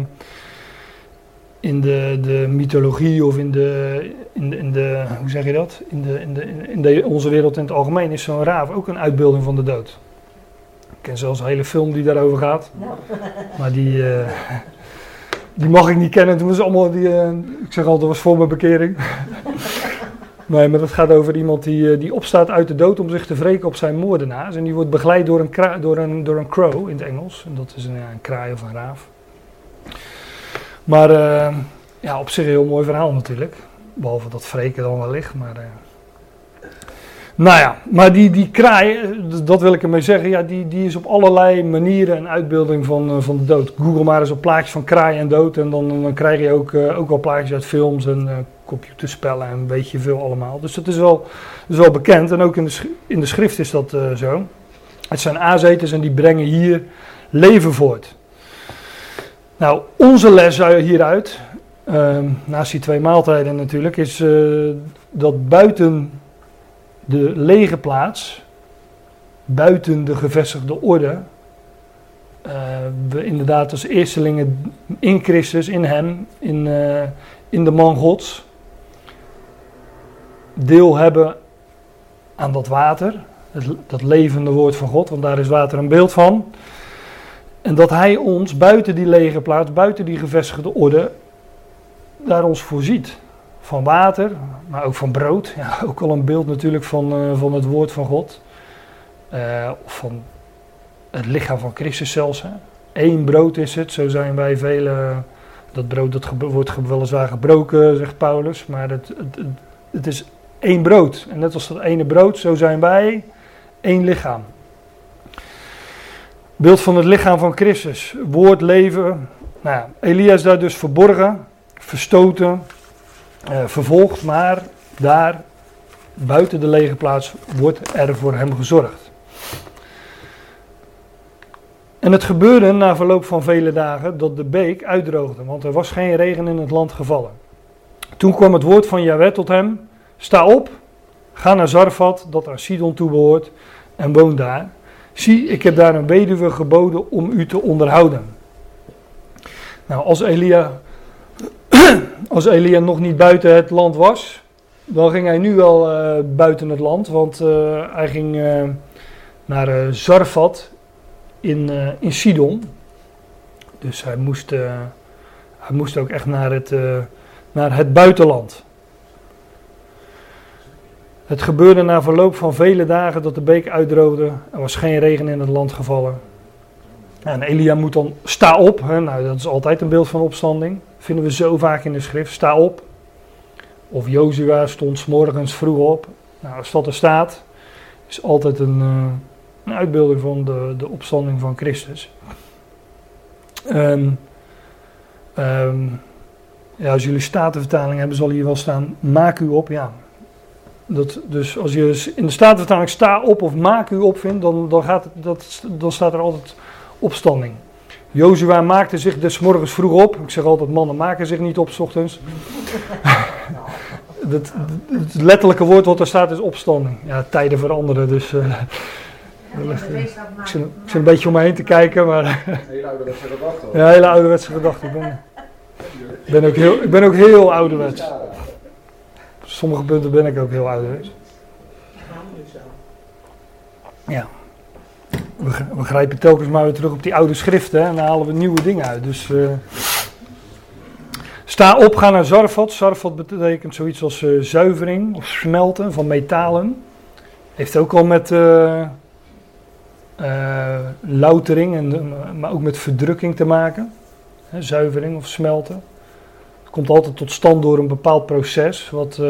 in de, de mythologie of in de, in de, in de, hoe zeg je dat? In, de, in, de, in de, onze wereld in het algemeen is zo'n raaf ook een uitbeelding van de dood. Ik ken zelfs een hele film die daarover gaat. Nou, Maar die, eh, die mag ik niet kennen. Toen was allemaal die, eh, ik zeg altijd, dat was voor mijn bekering. nee, maar dat gaat over iemand die, eh, die opstaat uit de dood om zich te wreken op zijn moordenaars. En die wordt begeleid door een, kra- door een, door een crow in het Engels. En dat is een, ja, een kraai of een raaf. Maar eh, ja, op zich een heel mooi verhaal natuurlijk. Behalve dat wreken dan wel ligt. Maar, nou ja, maar die, die kraai, dat wil ik ermee zeggen, ja, die, die is op allerlei manieren een uitbeelding van, eh, van de dood. Google maar eens op plaatjes van kraai en dood en dan, dan krijg je ook, eh, ook wel plaatjes uit films en eh, computerspellen en weet je veel allemaal. Dus dat is wel, is wel bekend en ook in de, in de schrift is dat zo. Het zijn aaseters en die brengen hier leven voort. Nou, onze les hieruit, ehm, naast die twee maaltijden natuurlijk, is dat buiten de lege plaats, buiten de gevestigde orde, eh, we inderdaad als eerstelingen in Christus, in Hem, in, eh, in de man Gods, deel hebben aan dat water, dat levende woord van God, want daar is water een beeld van. En dat Hij ons buiten die lege plaats, buiten die gevestigde orde, daar ons voorziet van water, maar ook van brood. Ja, ook al een beeld natuurlijk van, eh, van het woord van God. Eh, van het lichaam van Christus zelfs. Hè. Eén brood is het, zo zijn wij velen. Dat brood dat wordt weliswaar gebroken, zegt Paulus. Maar het, het, het, is één brood. En net als dat ene brood, zo zijn wij één lichaam. Beeld van het lichaam van Christus. Woord, leven. Nou, Elia is daar dus verborgen, verstoten, eh, vervolgd, maar daar buiten de lege plaats wordt er voor hem gezorgd. En het gebeurde na verloop van vele dagen dat de beek uitdroogde, want er was geen regen in het land gevallen. Toen kwam het woord van Jahweh tot hem: Sta op, ga naar Zarfat, dat aan Sidon toebehoort, en woon daar. Zie, ik heb daar een weduwe geboden om u te onderhouden. Nou, als Elia als Elia nog niet buiten het land was, dan ging hij nu wel eh, buiten het land. Want eh, hij ging eh, naar Zarfat in, in Sidon. Dus hij moest, hij moest ook echt naar het, naar het buitenland. Het gebeurde na verloop van vele dagen dat de beek uitdroogde. Er was geen regen in het land gevallen. En Elia moet dan sta op. Hè? Nou, dat is altijd een beeld van opstanding. Vinden we zo vaak in de schrift. Sta op. Of Jozua stond 's morgens vroeg op. Nou, als dat er staat, is altijd een, eh, een uitbeelding van de, de opstanding van Christus. Ehm, ehm, ja, als jullie statenvertaling hebben, zal hier wel staan: maak u op. Ja. Dat, dus als je in de statenvertaling sta op of maak u op vindt, dan, dan, gaat dat, dan staat er altijd opstanding. Jozua maakte zich des morgens vroeg op. Ik zeg altijd, mannen maken zich niet op s ochtends. het, het letterlijke woord wat er staat is opstanding. Ja, tijden veranderen, dus Ja, dat ik zit, ik zit een beetje om me heen te kijken, maar Hele ouderwetse gedachte. hoor. ja, hele ouderwetse gedachte. Ik ben, ook heel, ik ben ook heel ouderwets. Op sommige punten ben ik ook heel ouderwets. ja, we, we grijpen telkens maar weer terug op die oude schriften en dan halen we nieuwe dingen uit. Dus eh, sta op, ga naar Zarfat. Zarfat betekent zoiets als eh, zuivering of smelten van metalen. Heeft ook al met eh, loutering, en, maar ook met verdrukking te maken. Hè, zuivering of smelten. Het komt altijd tot stand door een bepaald proces, wat,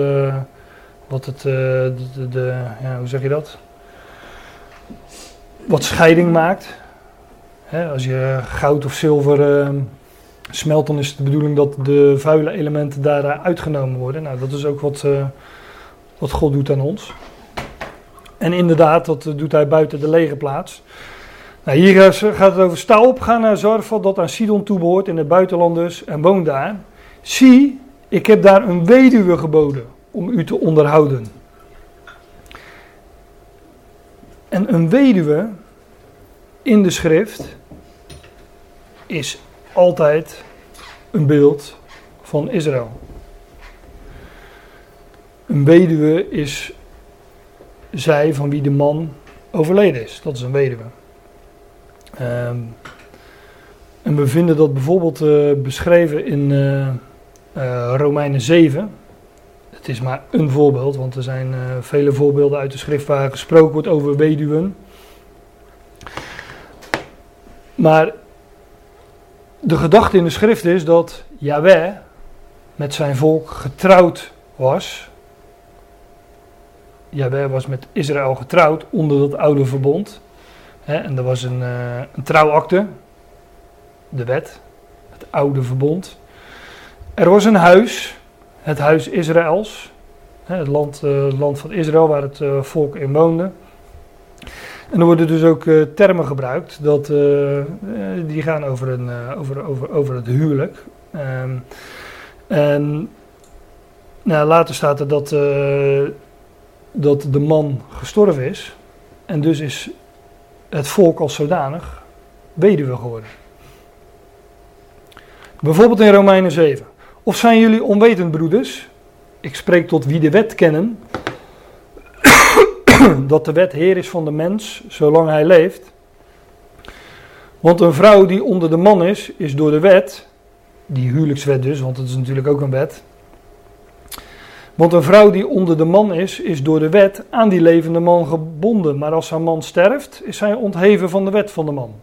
wat het, de- ja, hoe zeg je dat? Wat scheiding maakt. Als je goud of zilver eh, smelt, dan is het de bedoeling dat de vuile elementen daar eh, uitgenomen worden. Nou, dat is ook wat, eh, wat God doet aan ons. En inderdaad, dat eh, doet hij buiten de lege plaats. Nou, hier gaat het over sta op, ga naar Zarfat, dat aan Sidon toebehoort, in het buitenland dus, en woon daar. Zie, ik heb daar een weduwe geboden om u te onderhouden. En een weduwe in de schrift is altijd een beeld van Israël. Een weduwe is zij van wie de man overleden is. Dat is een weduwe. Ehm, en we vinden dat bijvoorbeeld eh, beschreven in eh, Romeinen 7. Het is maar een voorbeeld, want er zijn eh, vele voorbeelden uit de schrift waar gesproken wordt over weduwen. Maar de gedachte in de schrift is dat Yahweh met zijn volk getrouwd was. Yahweh was met Israël getrouwd onder dat oude verbond. En er was een, eh, een trouwakte, de wet, het oude verbond. Er was een huis, het huis Israëls, het land, eh, land van Israël waar het eh, volk in woonde. En er worden dus ook eh, termen gebruikt dat, die gaan over, een, over, over, over het huwelijk. Ehm, en nou, later staat er dat, dat de man gestorven is. En dus is het volk als zodanig weduwe geworden. Bijvoorbeeld in Romeinen 7. Of zijn jullie onwetend, broeders? Ik spreek tot wie de wet kennen. dat de wet heer is van de mens, zolang hij leeft. Want een vrouw die onder de man is, is door de wet, die huwelijkswet dus, want het is natuurlijk ook een wet. Want een vrouw die onder de man is, is door de wet aan die levende man gebonden. Maar als haar man sterft, is zij ontheven van de wet van de man.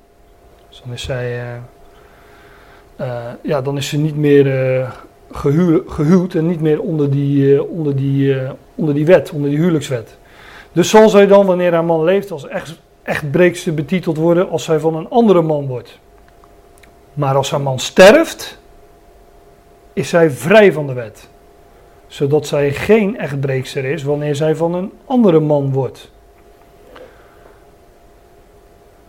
Dus dan is zij, eh, eh, ja, dan is ze niet meer eh, gehu- gehuwd en niet meer onder die, eh, onder, die, eh, onder die wet, onder die huwelijkswet. Dus zal zij dan, wanneer haar man leeft, als echt, echtbreekster betiteld worden als zij van een andere man wordt. Maar als haar man sterft, is zij vrij van de wet. Zodat zij geen echtbreekster is wanneer zij van een andere man wordt.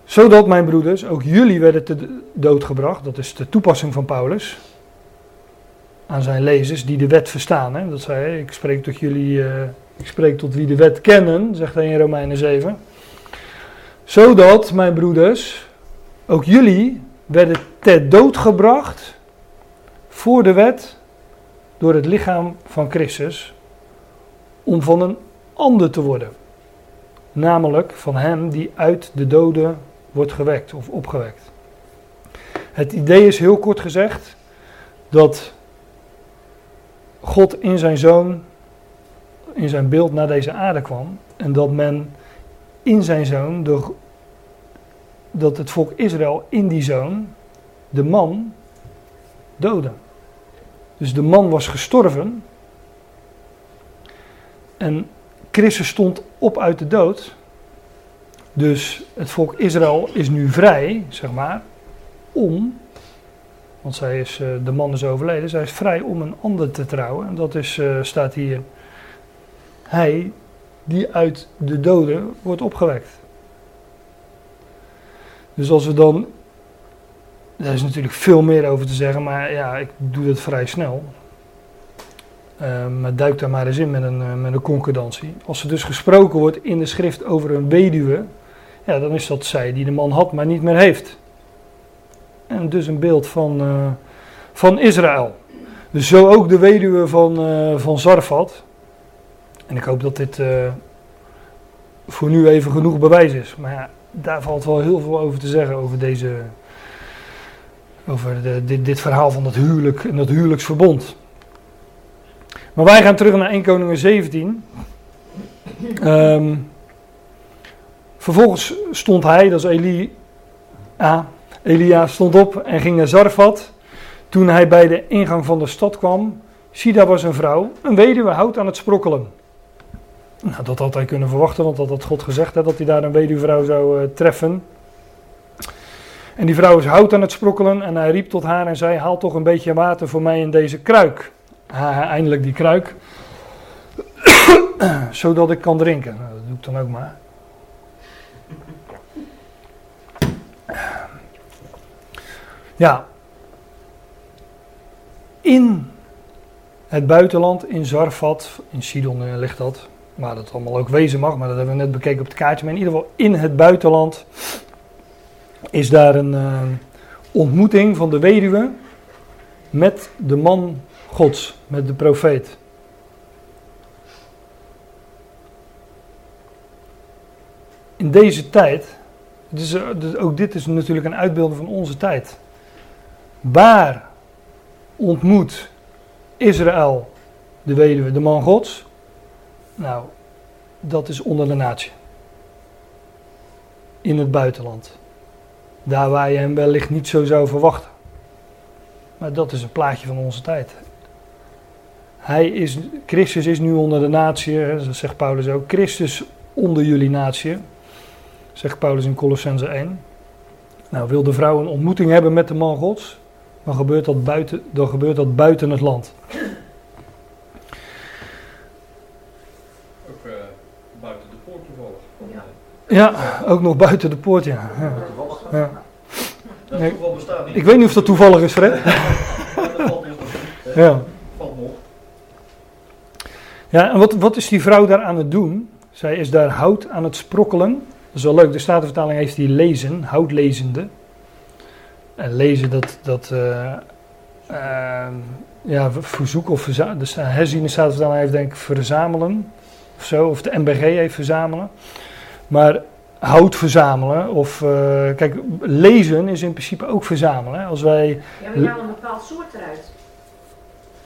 Zodat, mijn broeders, ook jullie werden te dood gebracht. Dat is de toepassing van Paulus. Aan zijn lezers die de wet verstaan. Hè? Dat zei ik spreek tot jullie, eh, ik spreek tot wie de wet kennen, zegt hij in Romeinen 7. Zodat, mijn broeders, ook jullie werden ter dood gebracht voor de wet door het lichaam van Christus om van een ander te worden. Namelijk van hem die uit de doden wordt gewekt of opgewekt. Het idee is heel kort gezegd dat God in zijn zoon, in zijn beeld naar deze aarde kwam en dat men in zijn zoon, dat het volk Israël in die zoon de man doodde. Dus de man was gestorven. En Christus stond op uit de dood. Dus het volk Israël is nu vrij, zeg maar, om, want zij is, eh, de man is overleden, zij is vrij om een ander te trouwen. En dat is, eh, staat hier, hij die uit de doden wordt opgewekt. Dus als we dan daar is natuurlijk veel meer over te zeggen, maar ja, ik doe dat vrij snel. Maar duik daar maar eens in met een, uh, met een concordantie. Als er dus gesproken wordt in de schrift over een weduwe, ja, dan is dat zij die de man had, maar niet meer heeft. En dus een beeld van, uh, van Israël. Dus zo ook de weduwe van, van Zarfat. En ik hoop dat dit voor nu even genoeg bewijs is. Maar ja, daar valt wel heel veel over te zeggen, over deze. Over de, dit, dit verhaal van dat huwelijk en dat huwelijksverbond. Maar wij gaan terug naar 1 Koningen 17. Ehm, vervolgens stond hij, dat is Eli, ah, Elia, stond op en ging naar Zarfat. Toen hij bij de ingang van de stad kwam, zie daar was een vrouw, een weduwe, hout aan het sprokkelen. Nou, dat had hij kunnen verwachten, want dat had God gezegd dat hij daar een weduwvrouw zou uh, treffen. En die vrouw is hout aan het sprokkelen en hij riep tot haar en zei: Haal toch een beetje water voor mij in deze kruik. Eindelijk die kruik, zodat ik kan drinken. Nou, dat doe ik dan ook maar. Ja, in het buitenland, in Zarfat, in Sidon eh, ligt dat, waar dat allemaal ook wezen mag, maar dat hebben we net bekeken op het kaartje. Maar in ieder geval in het buitenland is daar een uh, ontmoeting van de weduwe met de man Gods, met de profeet. In deze tijd, dus, ook dit is natuurlijk een uitbeelding van onze tijd. Waar ontmoet Israël de weduwe, de man Gods? Nou, dat is onder de natie. In het buitenland. Daar waar je hem wellicht niet zo zou verwachten. Maar dat is een plaatje van onze tijd. Hij is, Christus is nu onder de natie, dat zegt Paulus ook. Christus onder jullie natie, zegt Paulus in Colossense 1. Nou, wil de vrouw een ontmoeting hebben met de man Gods, dan gebeurt dat buiten, dan gebeurt dat buiten het land. Ook uh, buiten de poort toevallig. Ja. Ja, ook nog buiten de poort, ja. ja. ja. Dat toeval bestaat niet. Ik weet niet of dat toevallig is, Fred. Maar. Ja. Valt nog. Ja, en wat, wat is die vrouw daar aan het doen? Zij is daar hout aan het sprokkelen. Dat is wel leuk, de Statenvertaling heeft die lezen, houtlezende. En lezen, dat, dat eh, ehm, ja, verzoeken of verza- de sta- herziene Statenvertaling heeft denk ik verzamelen. Of zo, of de MBG heeft verzamelen. Maar hout verzamelen, of eh, kijk, lezen is in principe ook verzamelen. hè. Als wij, Ja, maar je haalt een bepaald soort eruit.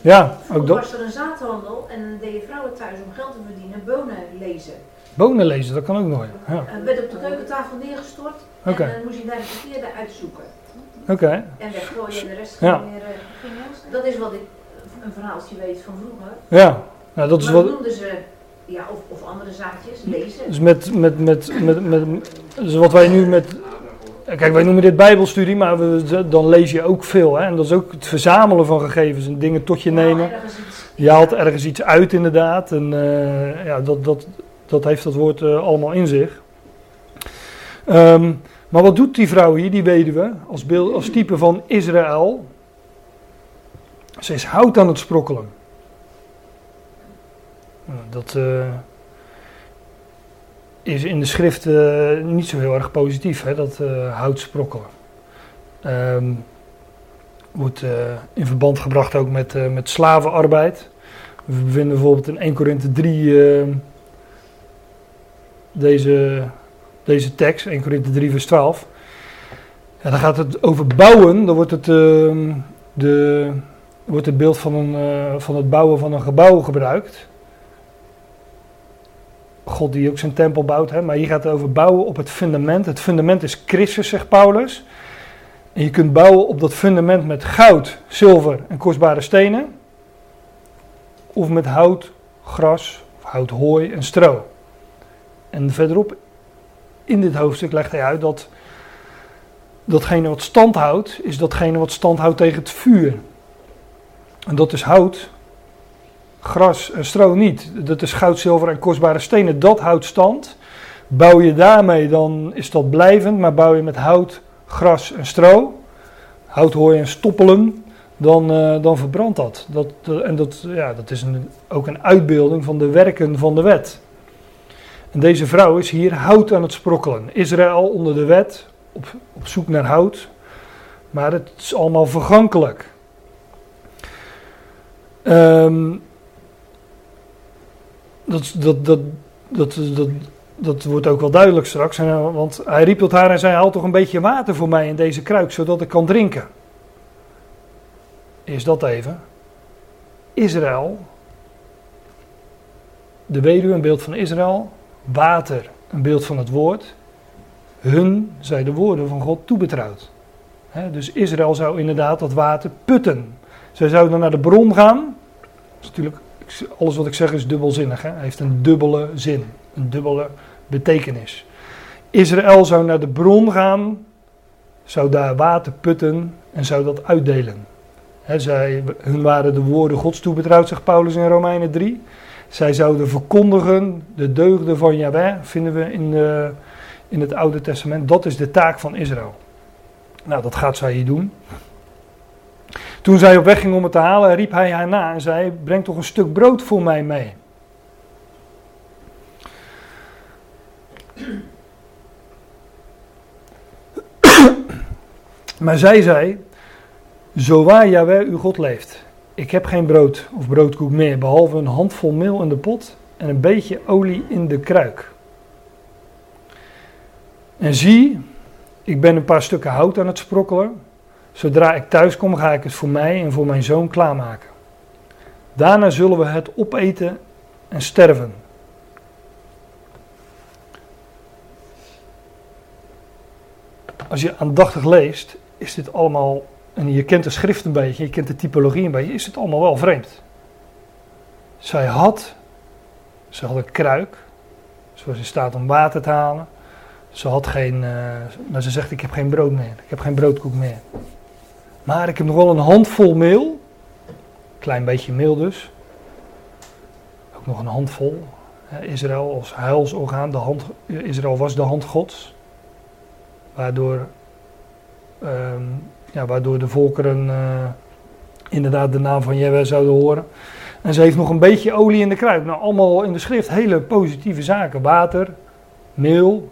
ja, ook dat. was er een zaadhandel en dan deden vrouwen thuis om geld te verdienen bonen lezen. Bonen lezen, dat kan ook nog. Ja, Het werd op de keukentafel neergestort en dan moest je daar de verkeerde uitzoeken. Oké. En weggooien en de rest Ja. gewoon weer... eh, dat is wat ik een verhaaltje weet van vroeger. Ja, nou dat is maar wat. dat noemden ze, ja, of, of andere zaadjes, lezen. Dus met, met, met, met, met, dus wat wij nu met. Kijk, wij noemen dit Bijbelstudie, maar we, dan lees je ook veel. Hè? En dat is ook het verzamelen van gegevens en dingen tot je nemen. Ergens iets- Je haalt ergens iets uit, inderdaad. En eh, ja, dat, dat, dat heeft dat woord eh, allemaal in zich. Ehm, maar wat doet die vrouw hier, die weduwe, als, beeld, als type van Israël? Ze is hout aan het sprokkelen. Nou, Dat eh, is in de schrift eh, niet zo heel erg positief, hè, dat eh, hout sprokkelen. Ehm, wordt in verband gebracht ook met, met slavenarbeid. We vinden bijvoorbeeld in 1 Korinthe 3 eh, deze, deze tekst, 1 Korinthe 3 vers 12. Ja, dan gaat het over bouwen, dan wordt het, ehm, de, wordt het beeld van, een, eh, van het bouwen van een gebouw gebruikt. God die ook zijn tempel bouwt, hè? maar hier gaat het over bouwen op het fundament. Het fundament is Christus, zegt Paulus. En je kunt bouwen op dat fundament met goud, zilver en kostbare stenen. Of met hout, gras, of hout, hooi en stro. En verderop in dit hoofdstuk legt hij uit dat datgene wat stand houdt, is datgene wat stand houdt tegen het vuur. En dat is hout, gras en stro niet. Dat is goud, zilver en kostbare stenen. Dat houdt stand. Bouw je daarmee, dan is dat blijvend. Maar bouw je met hout, gras en stro, hout, hooi en stoppelen, dan, eh, dan verbrandt dat. dat, dat- en dat, ja, dat is een, ook een uitbeelding van de werken van de wet. En deze vrouw is hier hout aan het sprokkelen. Israël onder de wet, op, op zoek naar hout. Maar het is allemaal vergankelijk. Ehm, dat, dat, dat, dat, dat, dat wordt ook wel duidelijk straks. Want hij riep tot haar en zei: Haal toch een beetje water voor mij in deze kruik, zodat ik kan drinken. Is dat even. Israël, de weduwe, een beeld van Israël. Water, een beeld van het woord. Hun zij de woorden van God toebetrouwd. Dus Israël zou inderdaad dat water putten. Zij zouden naar de bron gaan. Natuurlijk, alles wat ik zeg is dubbelzinnig. Hij heeft een dubbele zin, een dubbele betekenis. Israël zou naar de bron gaan, zou daar water putten en zou dat uitdelen. Zij, hun waren de woorden Gods toebetrouwd, zegt Paulus in Romeinen 3. Zij zouden verkondigen de deugden van Yahweh, vinden we in, de, in het Oude Testament. Dat is de taak van Israël. Nou, dat gaat zij hier doen. Toen zij op weg ging om het te halen, riep hij haar na en zei: Breng toch een stuk brood voor mij mee. maar zij zei: Zo waar Jawel uw God leeft, ik heb geen brood of broodkoek meer, behalve een handvol meel in de pot en een beetje olie in de kruik. En zie, ik ben een paar stukken hout aan het sprokkelen. Zodra ik thuis kom, ga ik het voor mij en voor mijn zoon klaarmaken. Daarna zullen we het opeten en sterven. Als je aandachtig leest, is dit allemaal, en je kent de schrift een beetje, je kent de typologie een beetje, is het allemaal wel vreemd. Zij had, ze had een kruik, zoals in staat om water te halen. Ze had geen, uh, maar ze zegt ik heb geen brood meer, ik heb geen broodkoek meer. Maar ik heb nog wel een handvol meel, klein beetje meel dus. Ook nog een handvol. Israël als huilsorgaan, de hand, Israël was de hand gods. Waardoor, um, ja, waardoor de volkeren uh, inderdaad de naam van Jehovah zouden horen. En ze heeft nog een beetje olie in de kruik. Nou, allemaal in de schrift hele positieve zaken. Water, meel,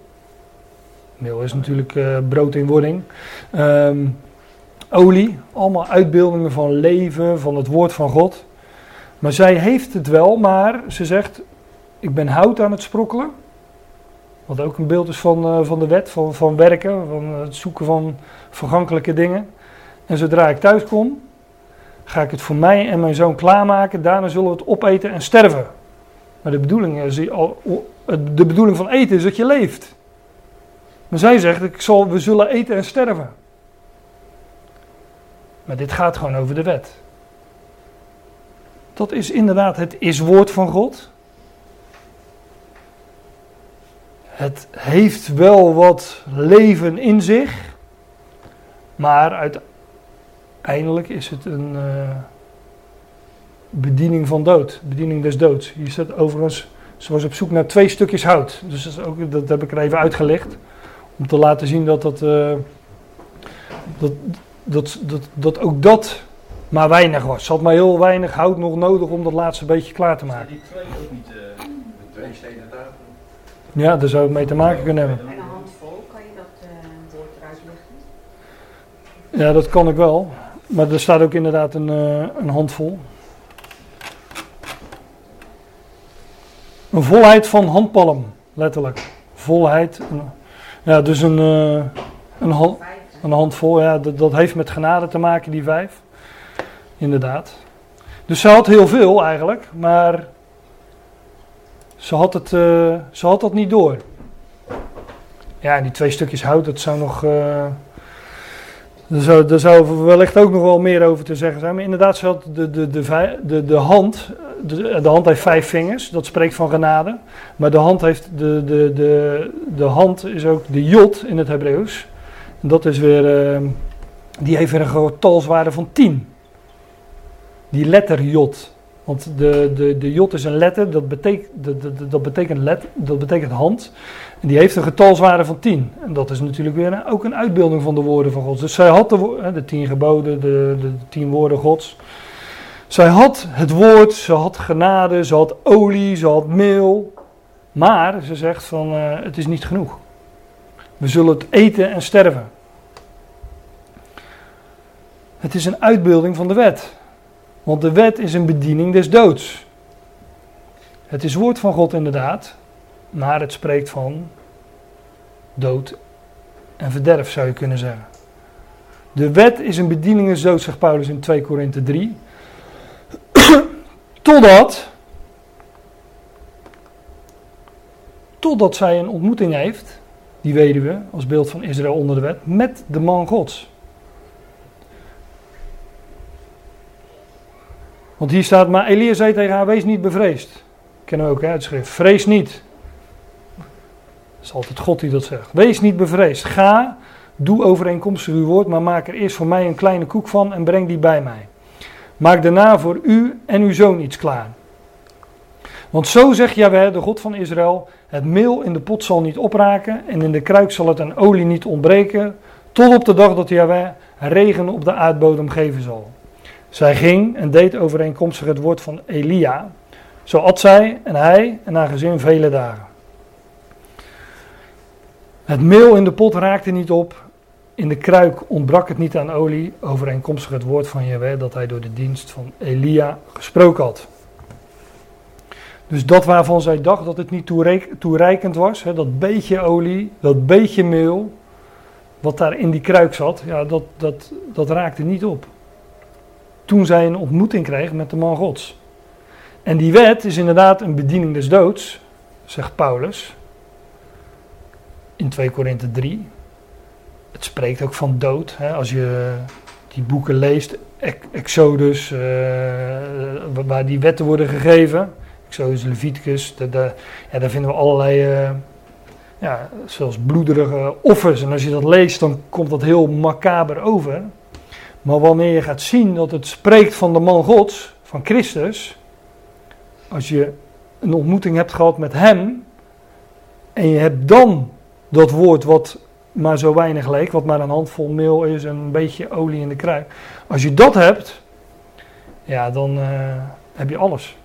Meel is natuurlijk uh, brood in wording. Um, olie, allemaal uitbeeldingen van leven, van het woord van God. Maar zij heeft het wel, maar ze zegt: Ik ben hout aan het sprokkelen. Wat ook een beeld is van, uh, van de wet, van, van werken, van het zoeken van vergankelijke dingen. En zodra ik thuis kom, ga ik het voor mij en mijn zoon klaarmaken. Daarna zullen we het opeten en sterven. Maar de bedoeling, is, de bedoeling van eten is dat je leeft. Maar zij zegt, ik zal, we zullen eten en sterven. Maar dit gaat gewoon over de wet. Dat is inderdaad het is woord van God. Het heeft wel wat leven in zich. Maar uiteindelijk is het een uh, bediening van dood. Bediening des doods. Hier staat overigens, ze was op zoek naar twee stukjes hout. Dus dat, ook, dat heb ik er even uitgelegd. Om te laten zien dat, dat, uh, dat, dat, dat, dat ook dat maar weinig was. Ze had maar heel weinig hout nog nodig om dat laatste beetje klaar te maken. die twee ook niet, uh, de twee stenen? Ja, daar zou het mee te maken kunnen hebben. En een handvol, kan je dat uh, woord eruit lichten? Ja, dat kan ik wel. Maar er staat ook inderdaad een, uh, een handvol. Een volheid van handpalm, letterlijk. Volheid. Ja, dus een, uh, een, hand, een handvol. Ja, dat, dat heeft met genade te maken, die vijf. Inderdaad. Dus ze had heel veel eigenlijk, maar ze had, het, uh, ze had dat niet door. Ja, en die twee stukjes hout, dat zou nog. Uh, daar zou, daar zou wellicht ook nog wel meer over te zeggen zijn. Maar inderdaad, ze had de, de, de, de, de hand. De, hand heeft vijf vingers, dat spreekt van genade. Maar de hand heeft. De, de, de, de hand is ook de jot in het Hebreeuws. En dat is weer. Uh, die heeft weer een getalswaarde van 10. Die letter jot. Want de, de, de jot is een letter, dat betekent, dat, betekent let, dat betekent hand. En die heeft een getalswaarde van 10. En dat is natuurlijk weer ook een uitbeelding van de woorden van God. Dus zij had de, de tien geboden, de, de tien woorden Gods. Zij had het woord, ze had genade, ze had olie, ze had meel. Maar ze zegt van uh, het is niet genoeg. We zullen het eten en sterven. Het is een uitbeelding van de wet. Want de wet is een bediening des doods. Het is woord van God inderdaad, maar het spreekt van dood en verderf, zou je kunnen zeggen. De wet is een bedieningendood, zegt Paulus in 2 Korinthe 3. totdat, totdat zij een ontmoeting heeft, die weduwe, als beeld van Israël onder de wet, met de man Gods. Want hier staat, maar Elia zei tegen haar, wees niet bevreesd. Kennen we ook, hè, het schrift. Vrees niet. Het is altijd God die dat zegt. Wees niet bevreesd. Ga, doe overeenkomstig uw woord, maar maak er eerst voor mij een kleine koek van en breng die bij mij. Maak daarna voor u en uw zoon iets klaar. Want zo zegt Jaweh, de God van Israël, het meel in de pot zal niet opraken en in de kruik zal het aan olie niet ontbreken, tot op de dag dat Jaweh regen op de aardbodem geven zal. Zij ging en deed overeenkomstig het woord van Elia. Zo at zij en hij en haar gezin vele dagen. Het meel in de pot raakte niet op. In de kruik ontbrak het niet aan olie. Overeenkomstig het woord van Jehovah dat hij door de dienst van Elia gesproken had. Dus dat waarvan zij dacht dat het niet toereikend was, hè, dat beetje olie, dat beetje meel, wat daar in die kruik zat, ja, dat, dat, dat raakte niet op. Toen zij een ontmoeting kreeg met de man Gods. En die wet is inderdaad een bediening des doods, zegt Paulus in 2 Korinthe 3. Het spreekt ook van dood. Hè? Als je die boeken leest, Exodus, uh, waar die wetten worden gegeven. Exodus, Leviticus, ja, daar vinden we allerlei, uh, ja, zelfs bloederige offers. En als je dat leest, dan komt dat heel macaber over. Maar wanneer je gaat zien dat het spreekt van de man Gods, van Christus, als je een ontmoeting hebt gehad met Hem, en je hebt dan dat woord wat maar zo weinig leek, wat maar een handvol meel is en een beetje olie in de kruik. Als je dat hebt, ja, dan uh, heb je alles.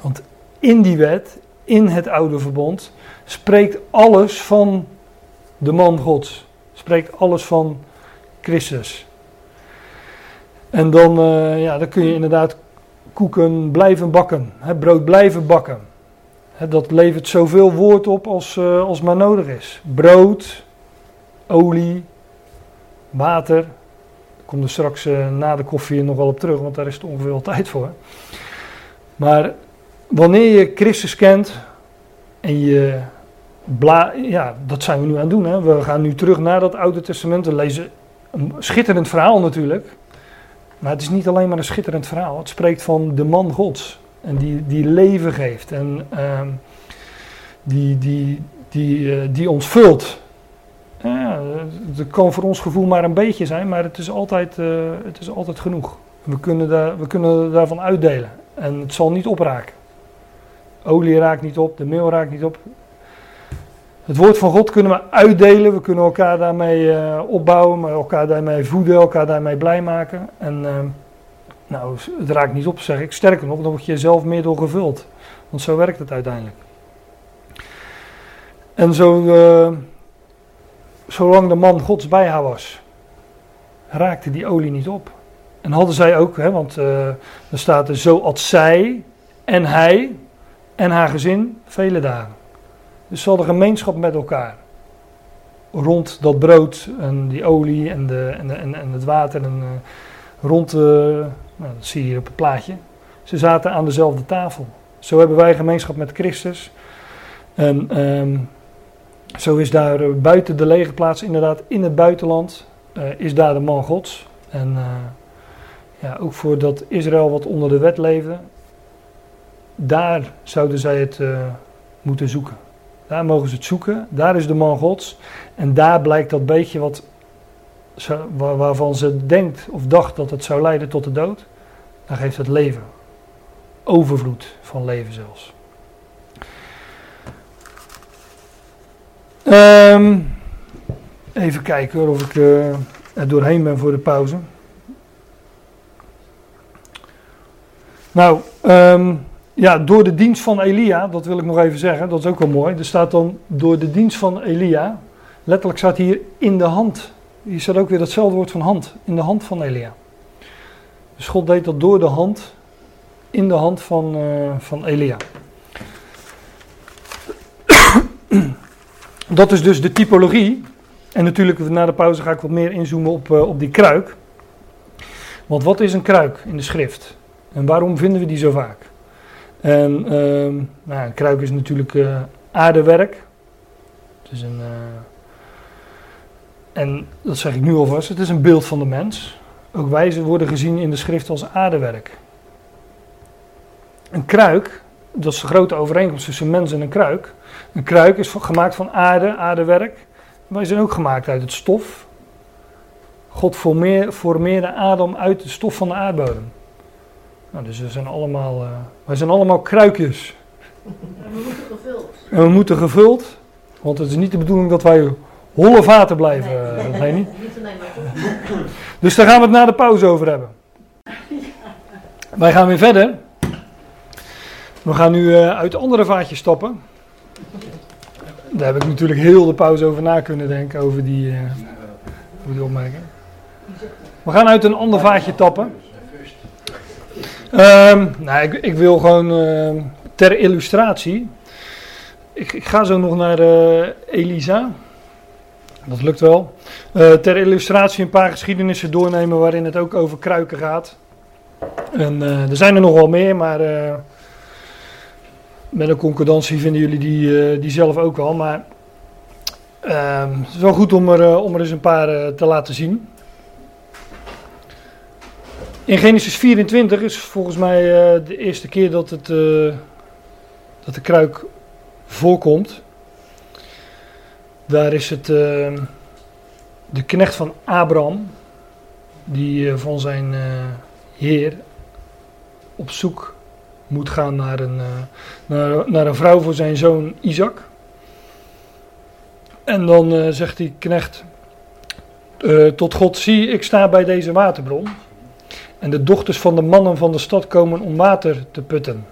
Want in die wet, in het oude verbond, spreekt alles van de man Gods. Spreekt alles van Christus. En dan, uh, ja, dan kun je inderdaad koeken blijven bakken, hè, brood blijven bakken. Dat levert zoveel woord op als, uh, als maar nodig is. Brood, olie, water. Ik kom er straks uh, na de koffie nog wel op terug, want daar is het ongeveer al tijd voor. Maar wanneer je Christus kent en je. Bla, ja, dat zijn we nu aan het doen. Hè. We gaan nu terug naar dat Oude Testament. We lezen een schitterend verhaal natuurlijk. Maar het is niet alleen maar een schitterend verhaal. Het spreekt van de man Gods. En die, die leven geeft. En uh, die, die, die, uh, die ons vult. Ja, het kan voor ons gevoel maar een beetje zijn, maar het is altijd, uh, het is altijd genoeg. We kunnen, daar, we kunnen daarvan uitdelen. En het zal niet opraken. Olie raakt niet op, de meel raakt niet op. Het woord van God kunnen we uitdelen. We kunnen elkaar daarmee uh, opbouwen, maar elkaar daarmee voeden, elkaar daarmee blij maken. En ehm, nou, het raakt niet op, zeg ik. Sterker nog, dan word je zelf meer door gevuld. Want zo werkt het uiteindelijk. En zo, uh, zolang de man Gods bij haar was, raakte die olie niet op. En hadden zij ook, hè, want er staat er zo als zij en hij en haar gezin vele dagen. Dus ze hadden gemeenschap met elkaar. Rond dat brood en die olie en, de, en, en, en het water en uh, rond de, nou, dat zie je hier op het plaatje. Ze zaten aan dezelfde tafel. Zo hebben wij gemeenschap met Christus. En um, zo is daar uh, buiten de lege plaats, inderdaad in het buitenland, uh, is daar de man Gods. En uh, ja, ook voor dat Israël wat onder de wet leefde, daar zouden zij het moeten zoeken. Daar mogen ze het zoeken, daar is de man Gods. En daar blijkt dat beetje wat waarvan ze denkt of dacht dat het zou leiden tot de dood, dan geeft het leven. Overvloed van leven zelfs. Um, even kijken of ik uh, er doorheen ben voor de pauze. Nou, um, ja, door de dienst van Elia, dat wil ik nog even zeggen, dat is ook wel mooi. Er staat dan door de dienst van Elia, letterlijk staat hier in de hand hier staat ook weer datzelfde woord van hand, in de hand van Elia. Dus God deed dat door de hand, in de hand van, uh, van Elia. dat is dus de typologie. En natuurlijk, na de pauze ga ik wat meer inzoomen op, eh, op die kruik. Want wat is een kruik in de schrift? En waarom vinden we die zo vaak? En ehm, nou, een kruik is natuurlijk uh, aardewerk. Het is een, uh, en dat zeg ik nu alvast, het is een beeld van de mens. Ook wij worden gezien in de schrift als aardewerk. Een kruik, dat is de grote overeenkomst tussen mens en een kruik. Een kruik is gemaakt van aarde, aardewerk. Wij zijn ook gemaakt uit het stof. God formeerde Adam uit de stof van de aardbodem. Nou, dus we zijn allemaal, uh, wij zijn allemaal kruikjes. En we moeten gevuld. En we moeten gevuld, want het is niet de bedoeling dat wij holle vaten blijven, Nee. uh, Leni. Niet alleen maar toch. Dus daar gaan we het na de pauze over hebben. Wij gaan weer verder. We gaan nu uh, uit andere vaatjes stappen. Daar heb ik natuurlijk heel de pauze over na kunnen denken, over die, uh, over die opmerking. We gaan uit een ander vaatje tappen. Um, nou, ik, ik, wil gewoon uh, ter illustratie. Ik, ik, ga zo nog naar uh, Elisa. Dat lukt wel. Uh, ter illustratie een paar geschiedenissen doornemen waarin het ook over kruiken gaat. En er zijn er nog wel meer, maar met een concordantie vinden jullie die, die zelf ook wel. Maar ehm, het is wel goed om er, om er eens een paar te laten zien. In Genesis 24 is volgens mij uh, de eerste keer dat, het, uh, dat de kruik voorkomt. Daar is het uh, de knecht van Abraham, die van zijn heer op zoek moet gaan naar een, naar, naar een vrouw voor zijn zoon Isaac. En dan zegt die knecht tot God, zie ik sta bij deze waterbron. En de dochters van de mannen van de stad komen om water te putten.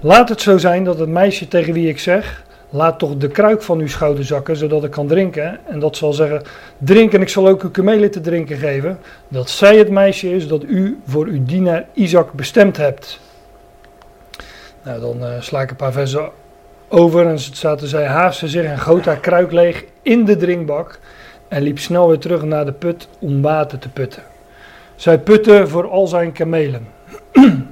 Laat het zo zijn dat het meisje tegen wie ik zeg: Laat toch de kruik van uw schouder zakken, zodat ik kan drinken. En dat zal zeggen: Drink en ik zal ook uw kamelen te drinken geven. Dat zij het meisje is dat u voor uw dienaar Isaac bestemd hebt. Nou, dan uh, sla ik een paar versen over. En zaten zij haastte zich en goot haar kruik leeg in de drinkbak. En liep snel weer terug naar de put om water te putten. Zij putte voor al zijn kamelen.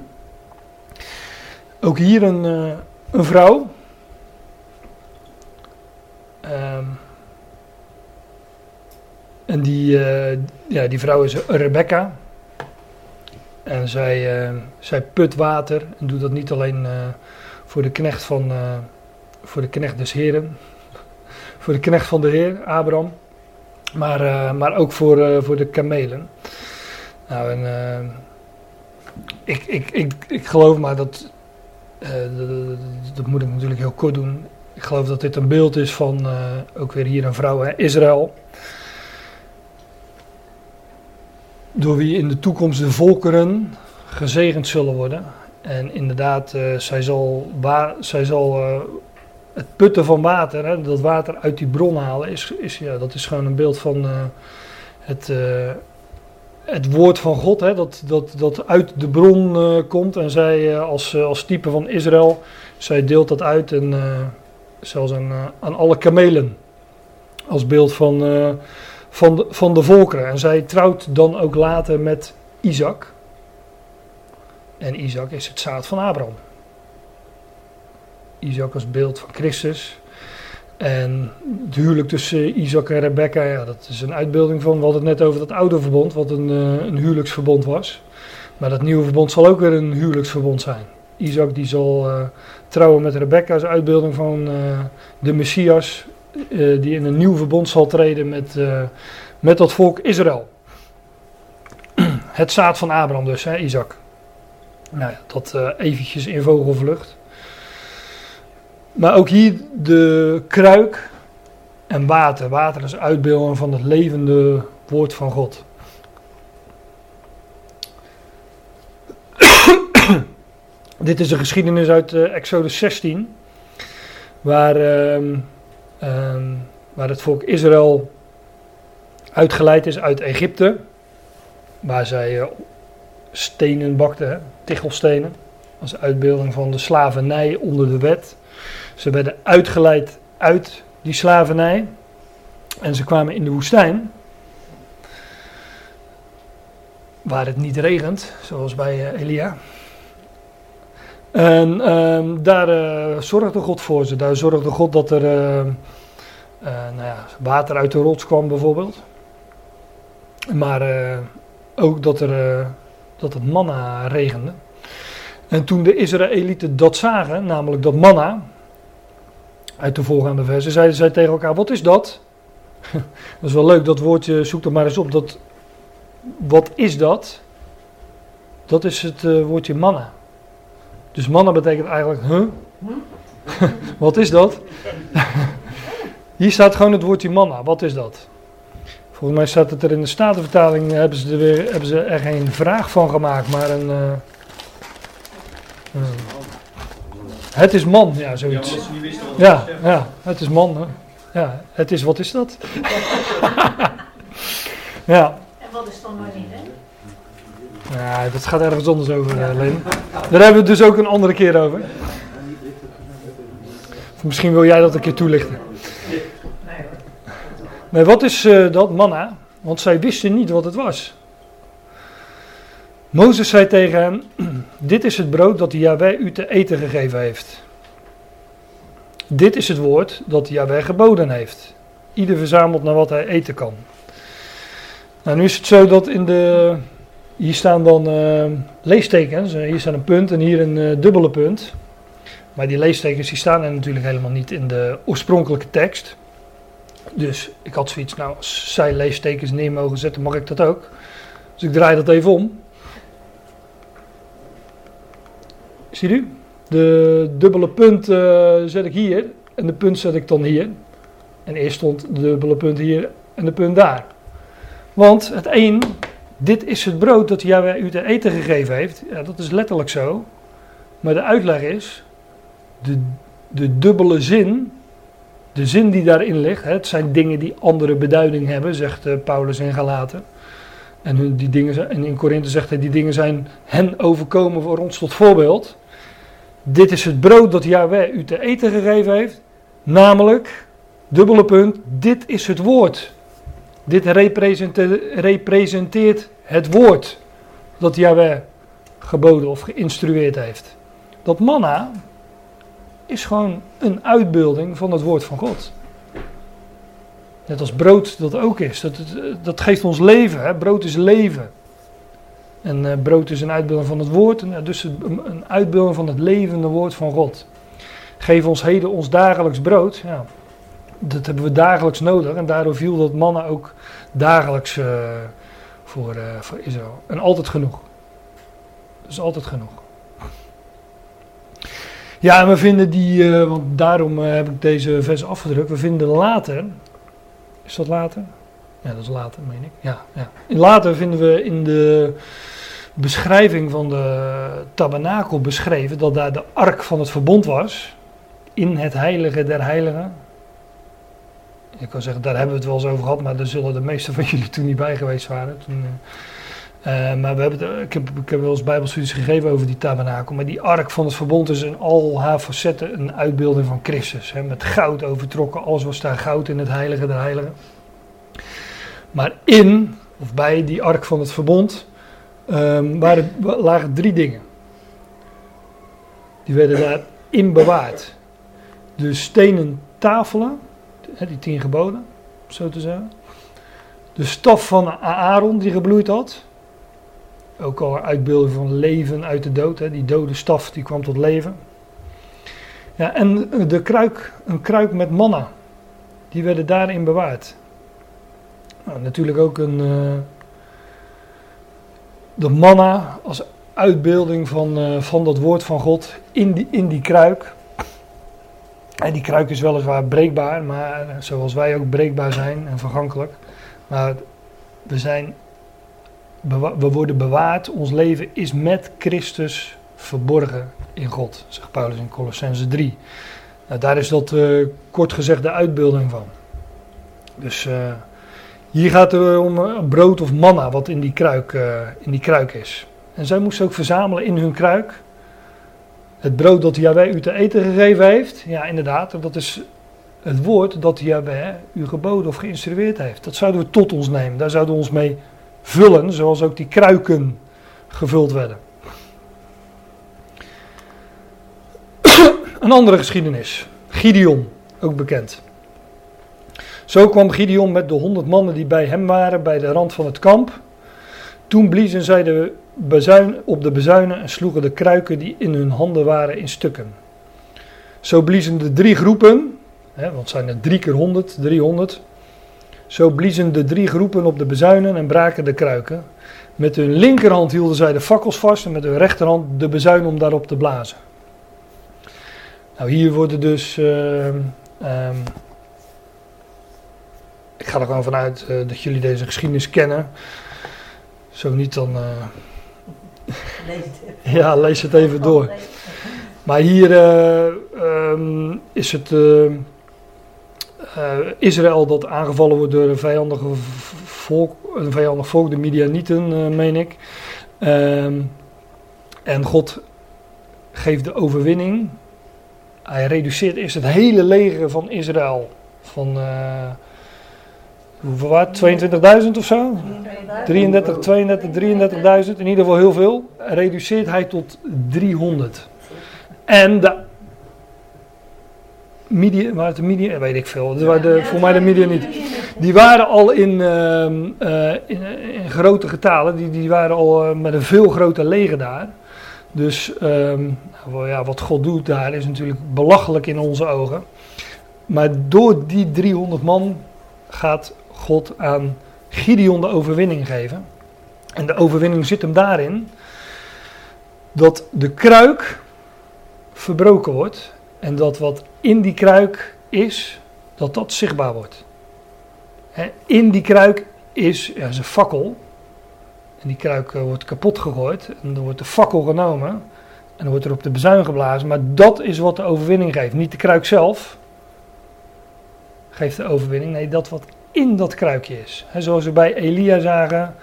Ook hier een, uh, een vrouw. Um, en die, uh, ja, die vrouw is Rebecca. En zij, uh, zij put water en doet dat niet alleen voor de knecht van voor de knecht des heren, voor de knecht van de Heer, Abraham, maar, maar ook voor, voor de kamelen. Nou, en uh, ik, ik, ik, ik geloof maar dat, uh, dat, moet ik natuurlijk heel kort doen. Ik geloof dat dit een beeld is van, uh, ook weer hier een vrouw, hè, Israël. Door wie in de toekomst de volkeren gezegend zullen worden. En inderdaad, zij zal, zij zal het putten van water, hè, dat water uit die bron halen, is, is, ja, dat is gewoon een beeld van het het woord van God, hè, dat, dat, dat uit de bron uh, komt. En zij uh, als, uh, als type van Israël, zij deelt dat uit en zelfs aan, aan alle kamelen. Als beeld van, van, de, van de volkeren. En zij trouwt dan ook later met Isaac. En Isaac is het zaad van Abraham. Isaac als beeld van Christus. En het huwelijk tussen Isaac en Rebecca, ja, dat is een uitbeelding van, we hadden het net over dat oude verbond, wat een, uh, een huwelijksverbond was. Maar dat nieuwe verbond zal ook weer een huwelijksverbond zijn. Isaac die zal uh, trouwen met Rebecca als uitbeelding van uh, de Messias, die in een nieuw verbond zal treden met, met dat volk Israël. Het zaad van Abraham dus, hè, Isaac. Nou ja, dat eventjes in vogelvlucht. Maar ook hier de kruik en water. Water is uitbeelding van het levende woord van God. Dit is een geschiedenis uit uh, Exodus 16, waar, uh, uh, waar het volk Israël uitgeleid is uit Egypte, waar zij eh, stenen bakten, tichelstenen, als uitbeelding van de slavernij onder de wet. Ze werden uitgeleid uit die slavernij. En ze kwamen in de woestijn. Waar het niet regent, zoals bij eh, Elia. En ehm, daar eh, zorgde God voor ze. Daar zorgde God dat er eh, nou ja, water uit de rots kwam, bijvoorbeeld. Maar ook dat, er, dat het manna regende. En toen de Israëlieten dat zagen, namelijk dat manna, uit de voorgaande versen, zeiden zij tegen elkaar: Wat is dat? dat is wel leuk, dat woordje, zoek er maar eens op. Dat, wat is dat? Dat is het eh, woordje manna. Dus manna betekent eigenlijk, huh? wat is dat? Hier staat gewoon het woordje manna. Wat is dat? Volgens mij staat het er in de Statenvertaling, hebben ze er, weer, hebben ze er geen vraag van gemaakt, maar een... eh, eh, het is man, ja, Ja, zoiets. niet Ja, ja, het is man. Hè. Ja, het is, wat is dat? ja, En wat is dan wanneer, hè? ja, dat gaat ergens anders over, eh Leen. Daar hebben we het dus ook een andere keer over. Of misschien wil jij dat een keer toelichten. Nee wat is eh, dat, manna? Want zij wisten niet wat het was. Mozes zei tegen hem, dit is het brood dat Yahweh u te eten gegeven heeft. Dit is het woord dat Yahweh geboden heeft. Ieder verzamelt naar wat hij eten kan. Nou, nu is het zo dat in de... Hier staan dan eh, leestekens. Hier staat een punt en hier een eh, dubbele punt. Maar die leestekens die staan er natuurlijk helemaal niet in de oorspronkelijke tekst. Dus ik had zoiets, nou, als zij leestekens neer mogen zetten, mag ik dat ook. Dus ik draai dat even om. Ziet u? De dubbele punt eh, zet ik hier en de punt zet ik dan hier. En eerst stond de dubbele punt hier en de punt daar. Want het een, dit is het brood dat Yahweh u te eten gegeven heeft. Ja, dat is letterlijk zo. Maar de uitleg is, de, de dubbele zin de zin die daarin ligt, hè, het zijn dingen die andere beduiding hebben, zegt eh, Paulus in Galaten. En, hun- die dingen, en in Korinthe zegt hij, die dingen zijn hen overkomen voor ons tot voorbeeld. Dit is het brood dat Yahweh u te eten gegeven heeft. Namelijk, dubbele punt, dit is het woord. Dit represente- representeert het woord dat Yahweh geboden of geïnstrueerd heeft. Dat manna, is gewoon een uitbeelding van het woord van God. Net als brood dat ook is. Dat, dat geeft ons leven. Brood is leven. En eh, brood is een uitbeelding van het woord. Eh, dus een, uitbeelding van het levende woord van God. Geef ons heden ons dagelijks brood. Ja, dat hebben we dagelijks nodig. En daardoor viel dat mannen ook dagelijks eh, voor, eh, voor Israël. En altijd genoeg. Dus altijd genoeg. Ja, en we vinden die, want daarom heb ik deze vers afgedrukt. We vinden later, is dat later? Ja, dat is later, meen ik. Ja, ja. Later vinden we in de beschrijving van de tabernakel beschreven dat daar de ark van het verbond was. In het heilige der heiligen. Ik kan zeggen, daar hebben we het wel eens over gehad, maar daar zullen de meesten van jullie toen niet bij geweest waren. Eh, eh, maar we hebben ik, heb, ik heb wel eens bijbelstudies gegeven over die tabernakel. Maar die ark van het verbond is in al haar facetten een uitbeelding van Christus. Hè, met goud overtrokken, alles was daar goud in het heilige der heiligen. Maar in, of bij die ark van het verbond, ehm, waren, lagen drie dingen. Die werden daarin bewaard. De stenen tafelen, die tien geboden, zo te zeggen. De staf van Aaron die gebloeid had. Ook al uitbeelding van leven uit de dood. Hè. Die dode staf die kwam tot leven. Ja, en de kruik, een kruik met manna. Die werden daarin bewaard. Nou, natuurlijk ook een. eh, de manna als uitbeelding van, eh, van dat woord van God in die, in die kruik. En die kruik is weliswaar breekbaar, maar eh, zoals wij ook breekbaar zijn en vergankelijk. Maar we zijn we worden bewaard, ons leven is met Christus verborgen in God, zegt Paulus in Colossense 3. Nou, daar is dat kort gezegd de uitbeelding van. Dus hier gaat het om eh, brood of manna wat in die, kruik, eh, in die kruik is. En zij moesten ook verzamelen in hun kruik het brood dat Yahweh u te eten gegeven heeft. Ja, inderdaad, dat is het woord dat Yahweh u geboden of geïnstrueerd heeft. Dat zouden we tot ons nemen. Daar zouden we ons mee vullen, zoals ook die kruiken gevuld werden. Een andere geschiedenis. Gideon, ook bekend. Zo kwam Gideon met de honderd mannen die bij hem waren bij de rand van het kamp. Toen bliezen zij de bezuin, op de bezuinen en sloegen de kruiken die in hun handen waren in stukken. Zo bliezen de drie groepen, hè, want zijn er drie keer honderd, 300. Zo bliezen de drie groepen op de bezuinen en braken de kruiken. Met hun linkerhand hielden zij de fakkels vast en met hun rechterhand de bezuin om daarop te blazen. Nou, hier worden dus. Uh, ik ga er gewoon vanuit uh, dat jullie deze geschiedenis kennen. Zo niet dan. Uh, lees het. Ja, lees het even door. Maar hier um, is het. Israël dat aangevallen wordt door een vijandige volk, een vijandig volk, de Midianieten, meen ik. Um, en God geeft de overwinning hij reduceert eerst het hele leger van Israël. Van, hoeveel was 22.000 of zo? 33, 32, 33.000, in ieder geval heel veel. Reduceert hij tot 300. En de Midian, waar het de Midian, weet ik veel, dat waren de, voor mij de Midian niet. Die waren al in, uh, uh, in, in, grote getalen, die, die waren al uh, met een veel groter leger daar. Dus um, ja, wat God doet daar is natuurlijk belachelijk in onze ogen. Maar door die 300 man gaat God aan Gideon de overwinning geven. En de overwinning zit hem daarin dat de kruik verbroken wordt en dat wat in die kruik is, dat dat zichtbaar wordt. in die kruik is, ja, is een fakkel, en die kruik eh, wordt kapot gegooid. En dan wordt de fakkel genomen. En dan wordt er op de bezuin geblazen. Maar dat is wat de overwinning geeft. Niet de kruik zelf geeft de overwinning. Nee, dat wat in dat kruikje is. zoals we bij Elia zagen.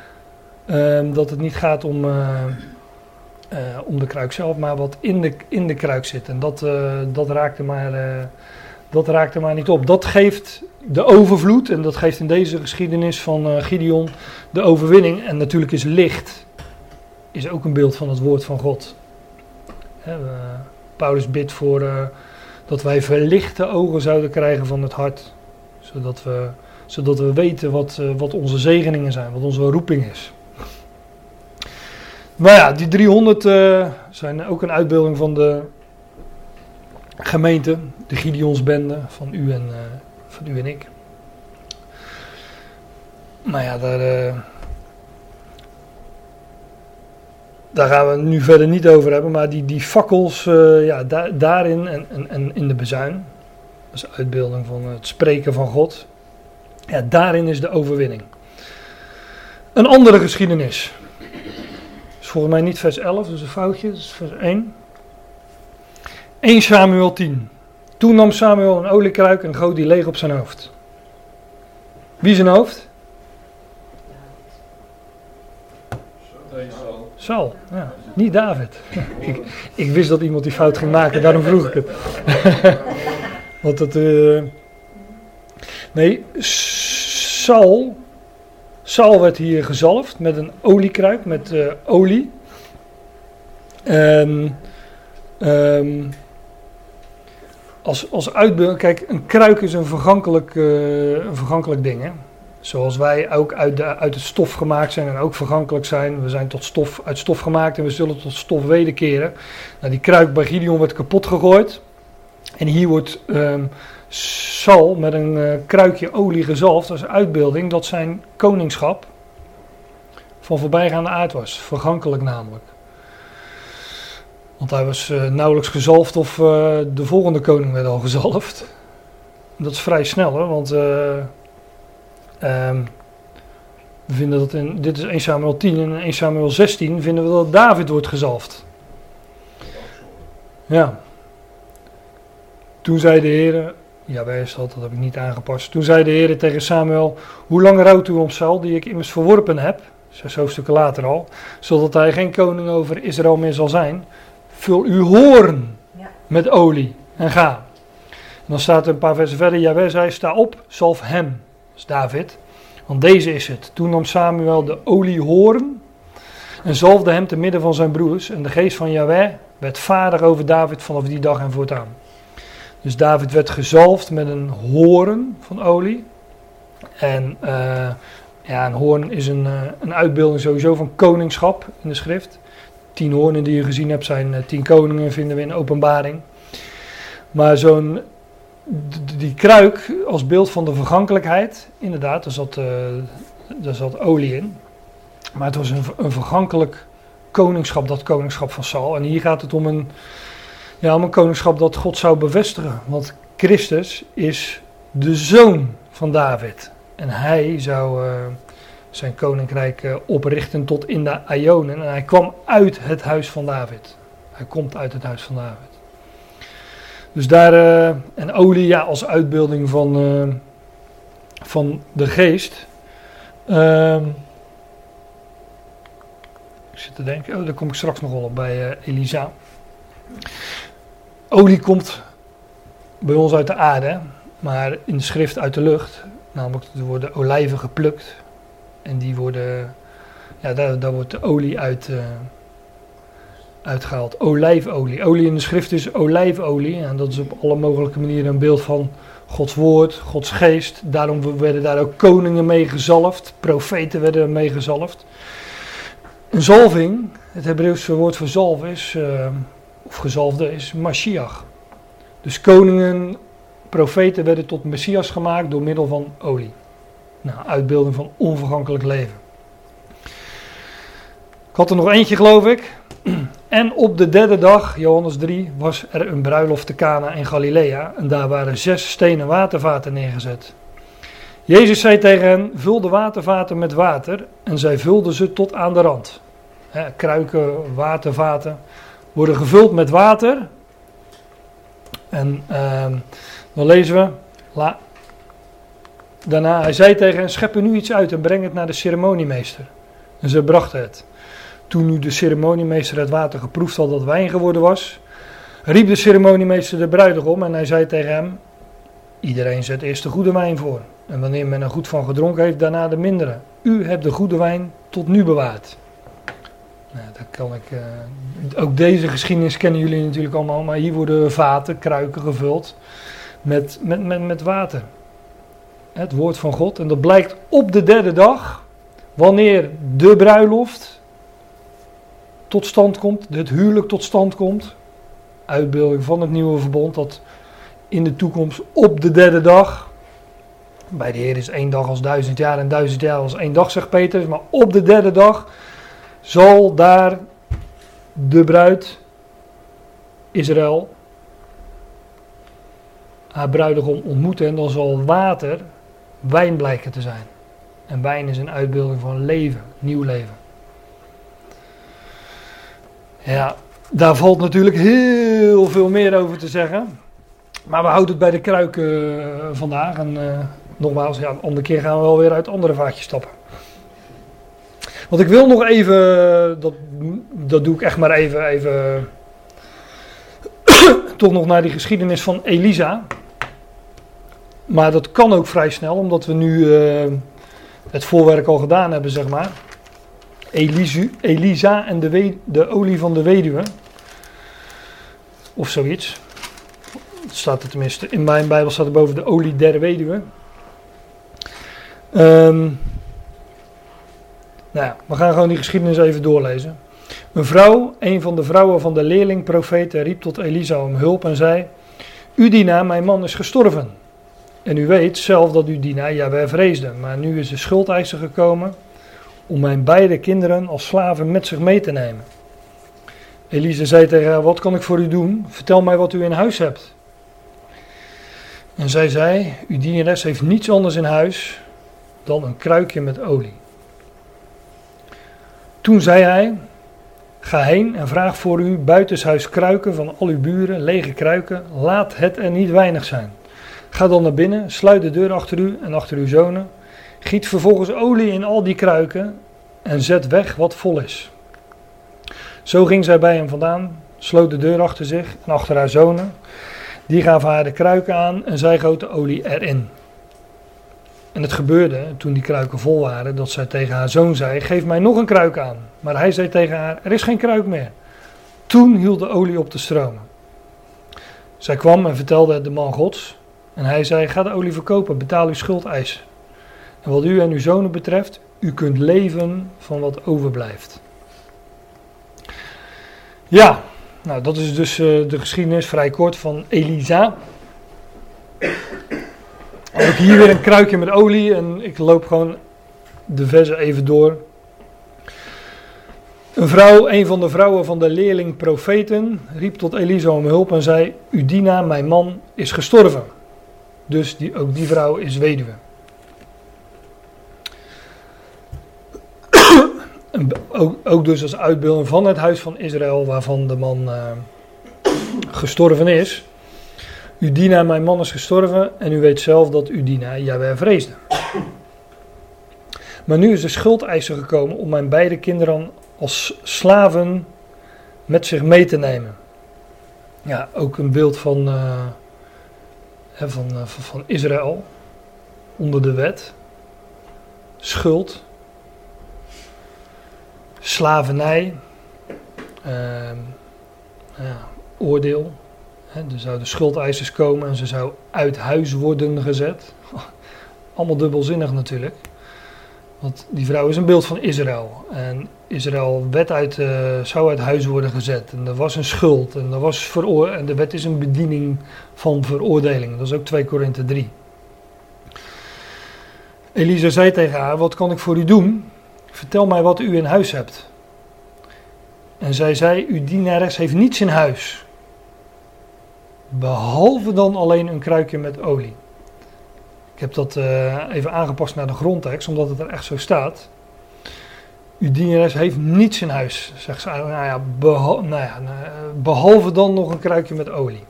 Ehm, dat het niet gaat om, uh, uh, om de kruik zelf. Maar wat in de, in de kruik zit. En dat, dat raakte maar dat raakte maar niet op. Dat geeft de overvloed en dat geeft in deze geschiedenis van Gideon de overwinning. En natuurlijk is licht is ook een beeld van het woord van God. Paulus bidt voor dat wij verlichte ogen zouden krijgen van het hart. Zodat we, zodat we weten wat, uh, wat onze zegeningen zijn, wat onze roeping is. Maar ja, die 300 zijn ook een uitbeelding van de gemeente, de Gideonsbende van u en, uh, van u en ik. Maar ja, daar, daar gaan we nu verder niet over hebben. Maar die, die fakkels, ja, da daarin en, en, en in de bezuin, dat is uitbeelding van het spreken van God. Ja, daarin is de overwinning. Een andere geschiedenis. is volgens mij niet vers 11, dus een foutje, dat is vers 1. 1 Samuel 10. Toen nam Samuel een oliekruik en goot die leeg op zijn hoofd. Wie zijn hoofd? Saul, ja. Niet David. ik, ik, wist dat iemand die fout ging maken, daarom vroeg ik het. Want het. Uh... Nee, Saul. Saul werd hier gezalfd met een oliekruik, met uh, olie. En. Um, als, als uitbeelding, kijk, een kruik is een vergankelijk, uh, een vergankelijk ding. Hè? Zoals wij ook uit, de, uit het stof gemaakt zijn en ook vergankelijk zijn. We zijn tot stof, uit stof gemaakt en we zullen tot stof wederkeren. Nou, die kruik bij Gideon werd kapot gegooid. En hier wordt um, Sal met een uh, kruikje olie gezalfd als uitbeelding dat zijn koningschap van voorbijgaande aard was. Vergankelijk namelijk. Want hij was uh, nauwelijks gezalfd of uh, de volgende koning werd al gezalfd. Dat is vrij snel hoor, want um, we vinden dat in, dit is 1 Samuel 10 en in 1 Samuel 16 vinden we dat David wordt gezalfd. Ja. Toen zei de Heer, ja wij is dat, dat heb ik niet aangepast. Toen zei de Heer tegen Samuel, hoe lang rouwt u om Saul die ik immers verworpen heb? Zes hoofdstukken later al. Zodat hij geen koning over Israël meer zal zijn vul uw hoorn ja. met olie en ga. dan staat er een paar versen verder, Jawel zei, sta op, zalf hem, dat is David, want deze is het. Toen nam Samuel de oliehoorn en zalfde hem te midden van zijn broers. En de geest van Jahweh werd vader over David vanaf die dag en voortaan. Dus David werd gezalfd met een hoorn van olie. En uh, ja, een hoorn is een, uh, een uitbeelding sowieso van koningschap in de schrift. Tien hoornen die je gezien hebt zijn uh, tien koningen, vinden we in openbaring. Maar zo'n, die kruik als beeld van de vergankelijkheid, inderdaad, daar zat, daar zat olie in. Maar het was een, een vergankelijk koningschap, dat koningschap van Saul. En hier gaat het om een, ja, om een koningschap dat God zou bevestigen. Want Christus is de zoon van David. En hij zou uh, zijn koninkrijk uh, oprichten tot in de Ionen. En hij kwam uit het huis van David. Hij komt uit het huis van David. Dus daar, uh, en olie ja, als uitbeelding van, van de geest. Ehm, ik zit te denken, oh, daar kom ik straks nog wel op bij Elisa. Olie komt bij ons uit de aarde, maar in de schrift uit de lucht. Namelijk, er worden olijven geplukt. En die worden, ja, daar, daar wordt de olie uit, uh, uitgehaald. Olijfolie. Olie in de schrift is olijfolie. En dat is op alle mogelijke manieren een beeld van Gods woord, Gods geest. Daarom werden daar ook koningen mee gezalfd. Profeten werden mee gezalfd. Een zalving, het Hebreeuwse woord voor zalf is, uh, of gezalfde, is Mashiach. Dus koningen, profeten werden tot Messias gemaakt door middel van olie. Nou, uitbeelding van onvergankelijk leven. Ik had er nog eentje, geloof ik. En op de derde dag, Johannes 3, was er een bruiloft te Cana in Galilea. En daar waren zes stenen watervaten neergezet. Jezus zei tegen hen: Vul de watervaten met water. En zij vulden ze tot aan de rand. Kruiken, watervaten worden gevuld met water. En uh, dan lezen we. La, daarna, hij zei tegen hen: Schep er nu iets uit en breng het naar de ceremoniemeester. En ze brachten het. Toen nu de ceremoniemeester het water geproefd had dat wijn geworden was, riep de ceremoniemeester de bruidegom en hij zei tegen hem: Iedereen zet eerst de goede wijn voor. En wanneer men er goed van gedronken heeft, daarna de mindere. U hebt de goede wijn tot nu bewaard. Dat kan ik, uh, ook deze geschiedenis kennen jullie natuurlijk allemaal, maar hier worden vaten, kruiken gevuld met, met, met, met water. Het woord van God. En dat blijkt op de derde dag, wanneer de bruiloft tot stand komt, het huwelijk tot stand komt. Uitbeelding van het nieuwe verbond, dat in de toekomst op de derde dag bij de Heer is één dag als duizend jaar en duizend jaar als één dag, zegt Petrus. Maar op de derde dag zal daar de bruid, Israël, haar bruidegom ontmoeten. En dan zal water wijn blijken te zijn. En wijn is een uitbeelding van leven, nieuw leven. Ja, daar valt natuurlijk heel veel meer over te zeggen. Maar we houden het bij de kruiken uh, vandaag. En uh, nogmaals, ja, een andere keer gaan we wel weer uit andere vaatjes stappen. Want ik wil nog even, dat, dat doe ik echt maar even, even toch nog naar die geschiedenis van Elisa. Maar dat kan ook vrij snel, omdat we nu uh, het voorwerk al gedaan hebben, zeg maar. Elisa en de, de olie van de weduwe. Of zoiets. staat er tenminste, in mijn Bijbel staat er boven de olie der weduwe. Um, ja, we gaan gewoon die geschiedenis even doorlezen. Een vrouw, een van de vrouwen van de leerling-profeten, riep tot Elisa om hulp en zei: U dienaar, mijn man is gestorven. En u weet zelf dat u dienaar Jaweh vreesde, maar nu is de schuldeiser gekomen om mijn beide kinderen als slaven met zich mee te nemen. Elisa zei tegen haar: Wat kan ik voor u doen? Vertel mij wat u in huis hebt. En zij zei: Uw dienares heeft niets anders in huis dan een kruikje met olie. Toen zei hij: Ga heen en vraag voor u buitenshuis kruiken van al uw buren, lege kruiken, laat het er niet weinig zijn. Ga dan naar binnen, sluit de deur achter u en achter uw zonen. Giet vervolgens olie in al die kruiken en zet weg wat vol is. Zo ging zij bij hem vandaan, sloot de deur achter zich en achter haar zonen. Die gaven haar de kruiken aan en zij goot de olie erin. En het gebeurde, toen die kruiken vol waren, dat zij tegen haar zoon zei: Geef mij nog een kruik aan. Maar hij zei tegen haar: Er is geen kruik meer. Toen hield de olie op te stromen. Zij kwam en vertelde het de man Gods. En hij zei: Ga de olie verkopen, betaal uw schuldeis. En wat u en uw zonen betreft, u kunt leven van wat overblijft. Ja, nou dat is dus uh, de geschiedenis vrij kort van Elisa. Ook hier weer een kruikje met olie en ik loop gewoon de versen even door. Een vrouw, een van de vrouwen van de leerling profeten, riep tot Elisa om hulp en zei: Udina, mijn man, is gestorven. Dus die, ook die vrouw is weduwe. ook, ook, dus als uitbeelding van het huis van Israël, waarvan de man uh, gestorven is. Udina, mijn man, is gestorven en u weet zelf dat Udina Jaweh vreesde. Maar nu is de schuldeiser gekomen om mijn beide kinderen als slaven met zich mee te nemen. Ja, ook een beeld van, uh, van, van, van Israël onder de wet. Schuld. Slavernij. Uh, ja, oordeel. Er zouden schuldeisers komen en ze zou uit huis worden gezet. Allemaal dubbelzinnig natuurlijk. Want die vrouw is een beeld van Israël. En Israël werd uit, uh, zou uit huis worden gezet. En er was een schuld. En, er was veroor en de wet is een bediening van veroordeling. Dat is ook 2 Korinthe 3. Elisa zei tegen haar: Wat kan ik voor u doen? Vertel mij wat u in huis hebt. En zij zei: Uw dienares heeft niets in huis. Behalve dan alleen een kruikje met olie. Ik heb dat uh, even aangepast naar de grondtekst, omdat het er echt zo staat. Uw dienares heeft niets in huis, zegt ze. Nou ja, nou ja, behalve dan nog een kruikje met olie.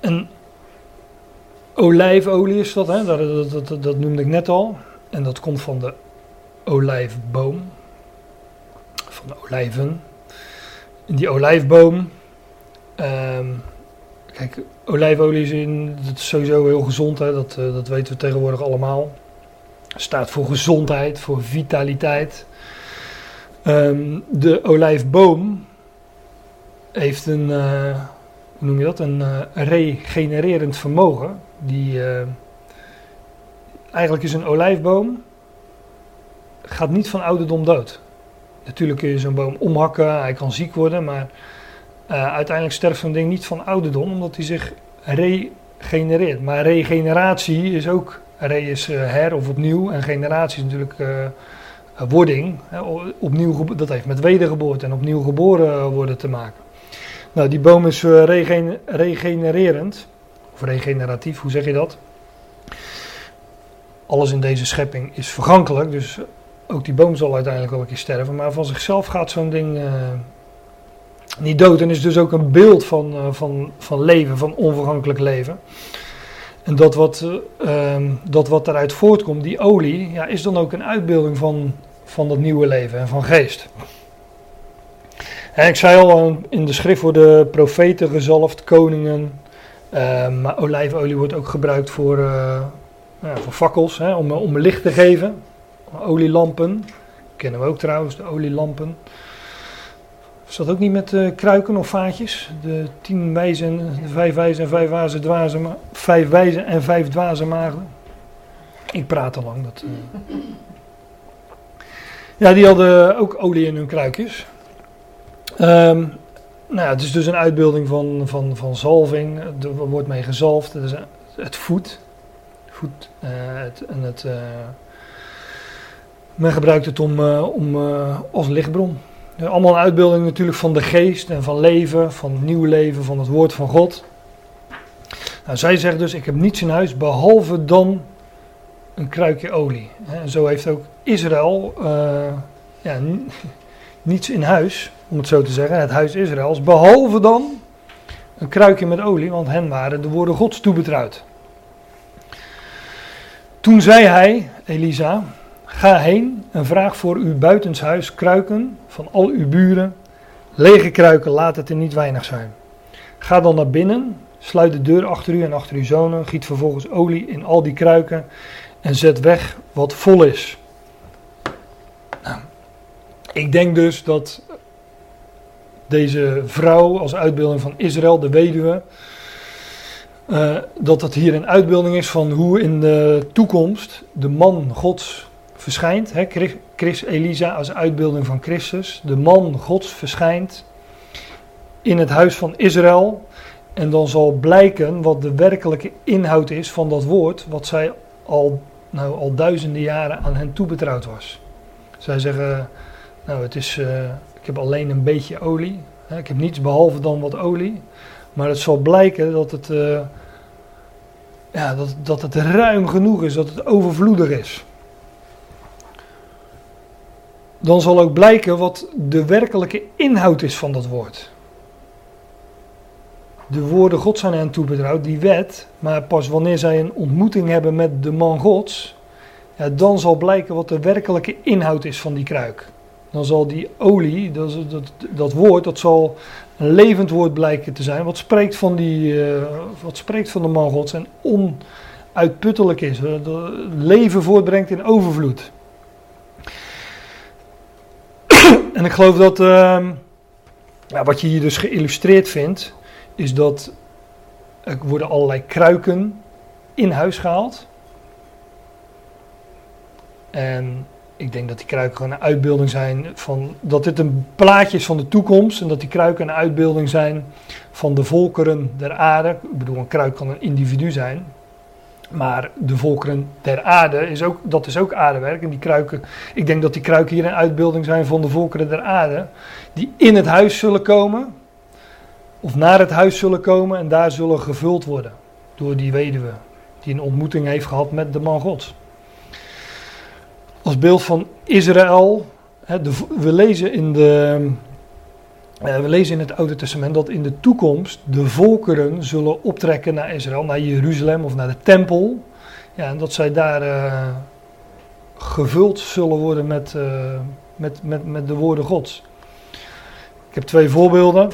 En olijfolie is dat, hè? Dat, dat, dat, noemde ik net al. En dat komt van de olijfboom. Van de olijven. Die olijfboom. Um, kijk, olijfolie is, in, dat is sowieso heel gezond, hè? Dat, uh, dat weten we tegenwoordig allemaal. Staat voor gezondheid, voor vitaliteit. Um, de olijfboom heeft een, uh, hoe noem je dat, een uh, regenererend vermogen. Die, eigenlijk is een olijfboom, gaat niet van ouderdom dood. Natuurlijk kun je zo'n boom omhakken, hij kan ziek worden, maar uh, uiteindelijk sterft zo'n ding niet van ouderdom, omdat hij zich regenereert. Maar regeneratie is ook, re is uh, her of opnieuw, en generatie is natuurlijk uh, wording. opnieuw, dat heeft met wedergeboorte en opnieuw geboren worden te maken. Nou, die boom is regen, regenererend, of regeneratief, hoe zeg je dat? Alles in deze schepping is vergankelijk, dus ook die boom zal uiteindelijk wel een keer sterven. Maar van zichzelf gaat zo'n ding niet dood en is dus ook een beeld van, uh, van, van leven, van onvergankelijk leven. En dat wat, uh, um, dat wat daaruit voortkomt, die olie, ja, is dan ook een uitbeelding van, van dat nieuwe leven en van geest. En ik zei al, in de schrift worden profeten gezalfd, koningen. Uh, maar olijfolie wordt ook gebruikt voor, ja, voor fakkels, hè, om, om licht te geven. Olielampen, kennen we ook trouwens, de olielampen. Is dat ook niet met uh, kruiken of vaatjes? De tien wijzen, de vijf wijzen en vijf wazen dwazen, vijf wijzen en vijf dwazen maagden. Ik praat al lang. Dat, uh... Ja, die hadden ook olie in hun kruikjes. Um, nou ja, het is dus een uitbeelding van, van, van zalving. Er wordt mee gezalfd. Het, is het uh, het, en het, men gebruikt het om, om, als lichtbron. Allemaal een uitbeelding natuurlijk van de geest en van leven, van nieuw leven, van het woord van God. Nou, zij zegt dus, ik heb niets in huis behalve dan een kruikje olie. En zo heeft ook Israël uh, ja, niets in huis, om het zo te zeggen, het huis Israëls, behalve dan een kruikje met olie, want hen waren de woorden Gods toebetrouwd. Toen zei hij, Elisa, Ga heen en vraag voor uw buitenshuis kruiken van al uw buren. Lege kruiken, laat het er niet weinig zijn. Ga dan naar binnen, sluit de deur achter u en achter uw zonen, giet vervolgens olie in al die kruiken en zet weg wat vol is. Nou, ik denk dus dat deze vrouw als uitbeelding van Israël, de weduwe, uh, dat dat hier een uitbeelding is van hoe in de toekomst de man Gods verschijnt. Hè, Chris, Elisa als uitbeelding van Christus. De man Gods verschijnt in het huis van Israël. En dan zal blijken wat de werkelijke inhoud is van dat woord, wat zij al, nou, al duizenden jaren aan hen toebetrouwd was. Zij zeggen, nou het is, uh, ik heb alleen een beetje olie. Hè, ik heb niets behalve dan wat olie. Maar het zal blijken dat het, uh, ja, dat, dat het ruim genoeg is, dat het overvloedig is dan zal ook blijken wat de werkelijke inhoud is van dat woord. De woorden God zijn hen toebetrouwd, die wet, maar pas wanneer zij een ontmoeting hebben met de man Gods, ja, dan zal blijken wat de werkelijke inhoud is van die kruik. Dan zal die olie, dat, dat, dat woord, dat zal een levend woord blijken te zijn, wat spreekt van, die, uh, wat spreekt van de man Gods en onuitputtelijk is, leven voortbrengt in overvloed. En ik geloof dat uh, ja, wat je hier dus geïllustreerd vindt, is dat er worden allerlei kruiken in huis gehaald. En ik denk dat die kruiken gewoon een uitbeelding zijn van dat dit een plaatje is van de toekomst en dat die kruiken een uitbeelding zijn van de volkeren der aarde. Ik bedoel, een kruik kan een individu zijn, maar de volkeren der aarde, is ook, dat is ook aardewerk. En die kruiken, ik denk dat die kruiken hier een uitbeelding zijn van de volkeren der aarde. Die in het huis zullen komen. Of naar het huis zullen komen en daar zullen gevuld worden. Door die weduwe. Die een ontmoeting heeft gehad met de man Gods. Als beeld van Israël. We lezen in de we lezen in het Oude Testament dat in de toekomst de volkeren zullen optrekken naar Israël, naar Jeruzalem of naar de tempel. Ja, en dat zij daar uh, gevuld zullen worden met, uh, met, met, met de woorden Gods. Ik heb twee voorbeelden.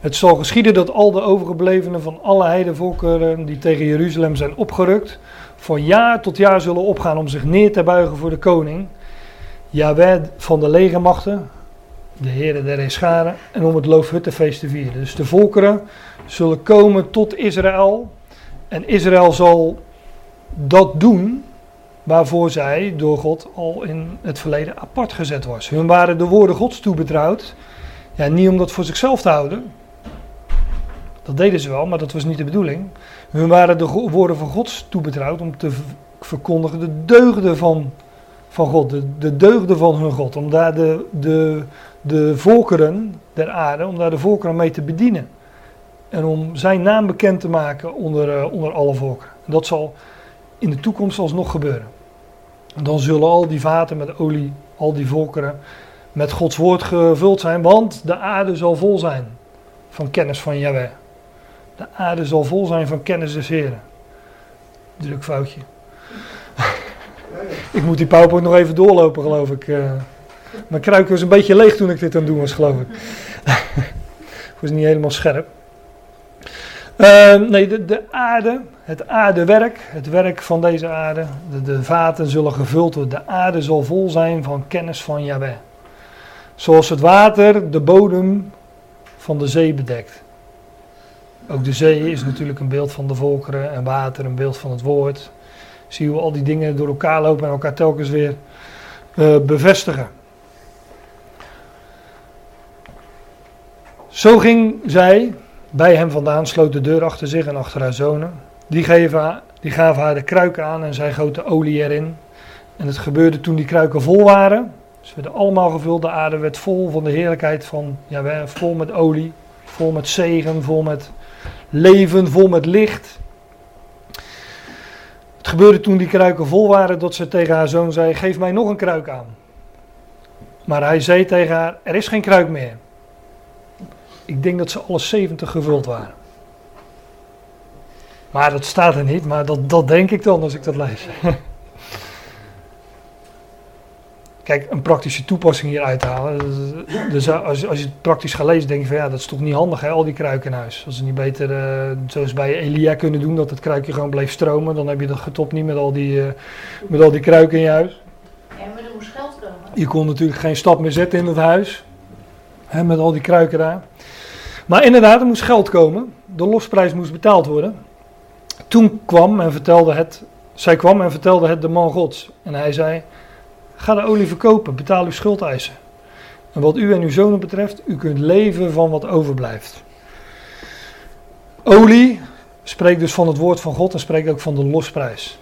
Het zal geschieden dat al de overgeblevenen van alle heidenvolkeren die tegen Jeruzalem zijn opgerukt, van jaar tot jaar zullen opgaan om zich neer te buigen voor de koning. Jaweh van de legermachten, de heren der Escharen, en om het Loofhuttenfeest te vieren. Dus de volkeren zullen komen tot Israël en Israël zal dat doen waarvoor zij door God al in het verleden apart gezet was. Hun waren de woorden Gods toebetrouwd, ja, niet om dat voor zichzelf te houden. Dat deden ze wel, maar dat was niet de bedoeling. Hun waren de woorden van Gods toebetrouwd om te verkondigen de deugden van, van God, de, de deugden van hun God. Om daar de, de de volkeren der aarde, om daar de volkeren mee te bedienen. En om zijn naam bekend te maken onder, uh, onder alle volkeren. En dat zal in de toekomst alsnog gebeuren. En dan zullen al die vaten met olie, al die volkeren, met Gods woord gevuld zijn, want de aarde zal vol zijn van kennis van Yahweh. De aarde zal vol zijn van kennis des Heren. Druk foutje. ik moet die PowerPoint nog even doorlopen, geloof ik. Mijn kruik was een beetje leeg toen ik dit aan het doen was, geloof ik. ik was niet helemaal scherp. Uh, nee, de, de, aarde, het aardewerk, het werk van deze aarde, de, de, vaten zullen gevuld worden. De aarde zal vol zijn van kennis van Yahweh. Zoals het water de bodem van de zee bedekt. Ook de zee is natuurlijk een beeld van de volkeren en water een beeld van het woord. Zie hoe al die dingen door elkaar lopen en elkaar telkens weer uh, bevestigen. Zo ging zij bij hem vandaan, sloot de deur achter zich en achter haar zonen. Die, geven, die gaven haar de kruiken aan en zij goot de olie erin. En het gebeurde toen die kruiken vol waren. Ze werden allemaal gevuld, de aarde werd vol van de heerlijkheid van, ja, vol met olie, vol met zegen, vol met leven, vol met licht. Het gebeurde toen die kruiken vol waren dat ze tegen haar zoon zei, geef mij nog een kruik aan. Maar hij zei tegen haar, er is geen kruik meer. Ik denk dat ze alle 70 gevuld waren. Maar dat staat er niet, maar dat, dat denk ik dan als ik dat lees. kijk, een praktische toepassing hier uithalen. Dus als, als je het praktisch gaat lezen, denk je van ja, dat is toch niet handig, hè, al die kruiken in huis. Als ze niet beter, uh, zoals bij Elia kunnen doen, dat het kruikje gewoon bleef stromen, dan heb je dat getopt niet met al die, uh, met al die kruiken in je huis. Ja, maar er moest geld komen. Je kon natuurlijk geen stap meer zetten in het huis, hè, met al die kruiken daar. Maar inderdaad, er moest geld komen. De losprijs moest betaald worden. Toen kwam en vertelde het, zij kwam en vertelde het de man Gods. En hij zei, ga de olie verkopen, betaal uw schuldeisen. En wat u en uw zonen betreft, u kunt leven van wat overblijft. Olie spreekt dus van het woord van God en spreekt ook van de losprijs.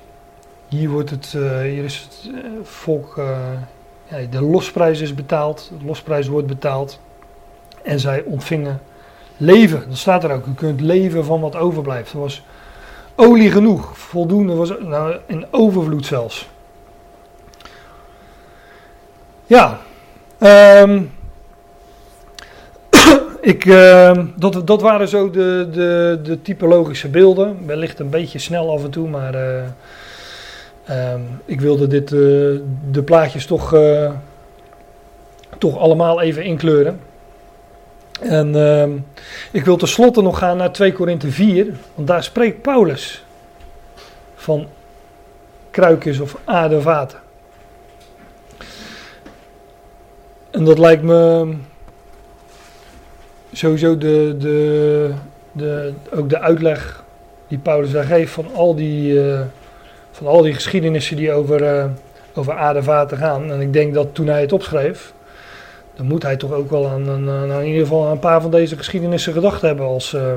Hier, wordt het, uh, hier is het uh, volk, uh, ja, de losprijs is betaald, de losprijs wordt betaald. En zij ontvingen leven. Dat staat er ook, u kunt leven van wat overblijft. Er was olie genoeg, voldoende, was nou, in overvloed zelfs. Ja, um, ik, uh, dat, dat waren zo de, de, de typologische beelden. Wellicht een beetje snel af en toe, maar uh, um, ik wilde dit, uh, de plaatjes toch, uh, toch allemaal even inkleuren. En um, ik wil tenslotte nog gaan naar 2 Korinthe 4, want daar spreekt Paulus van kruikjes of aardevaten. En dat lijkt me sowieso de, de, de, ook de uitleg die Paulus daar geeft van al die, uh, van al die geschiedenissen die over, uh, over aardevaten gaan. En ik denk dat toen hij het opschreef, dan moet hij toch ook wel aan, aan, aan in ieder geval aan een paar van deze geschiedenissen gedacht hebben als uh,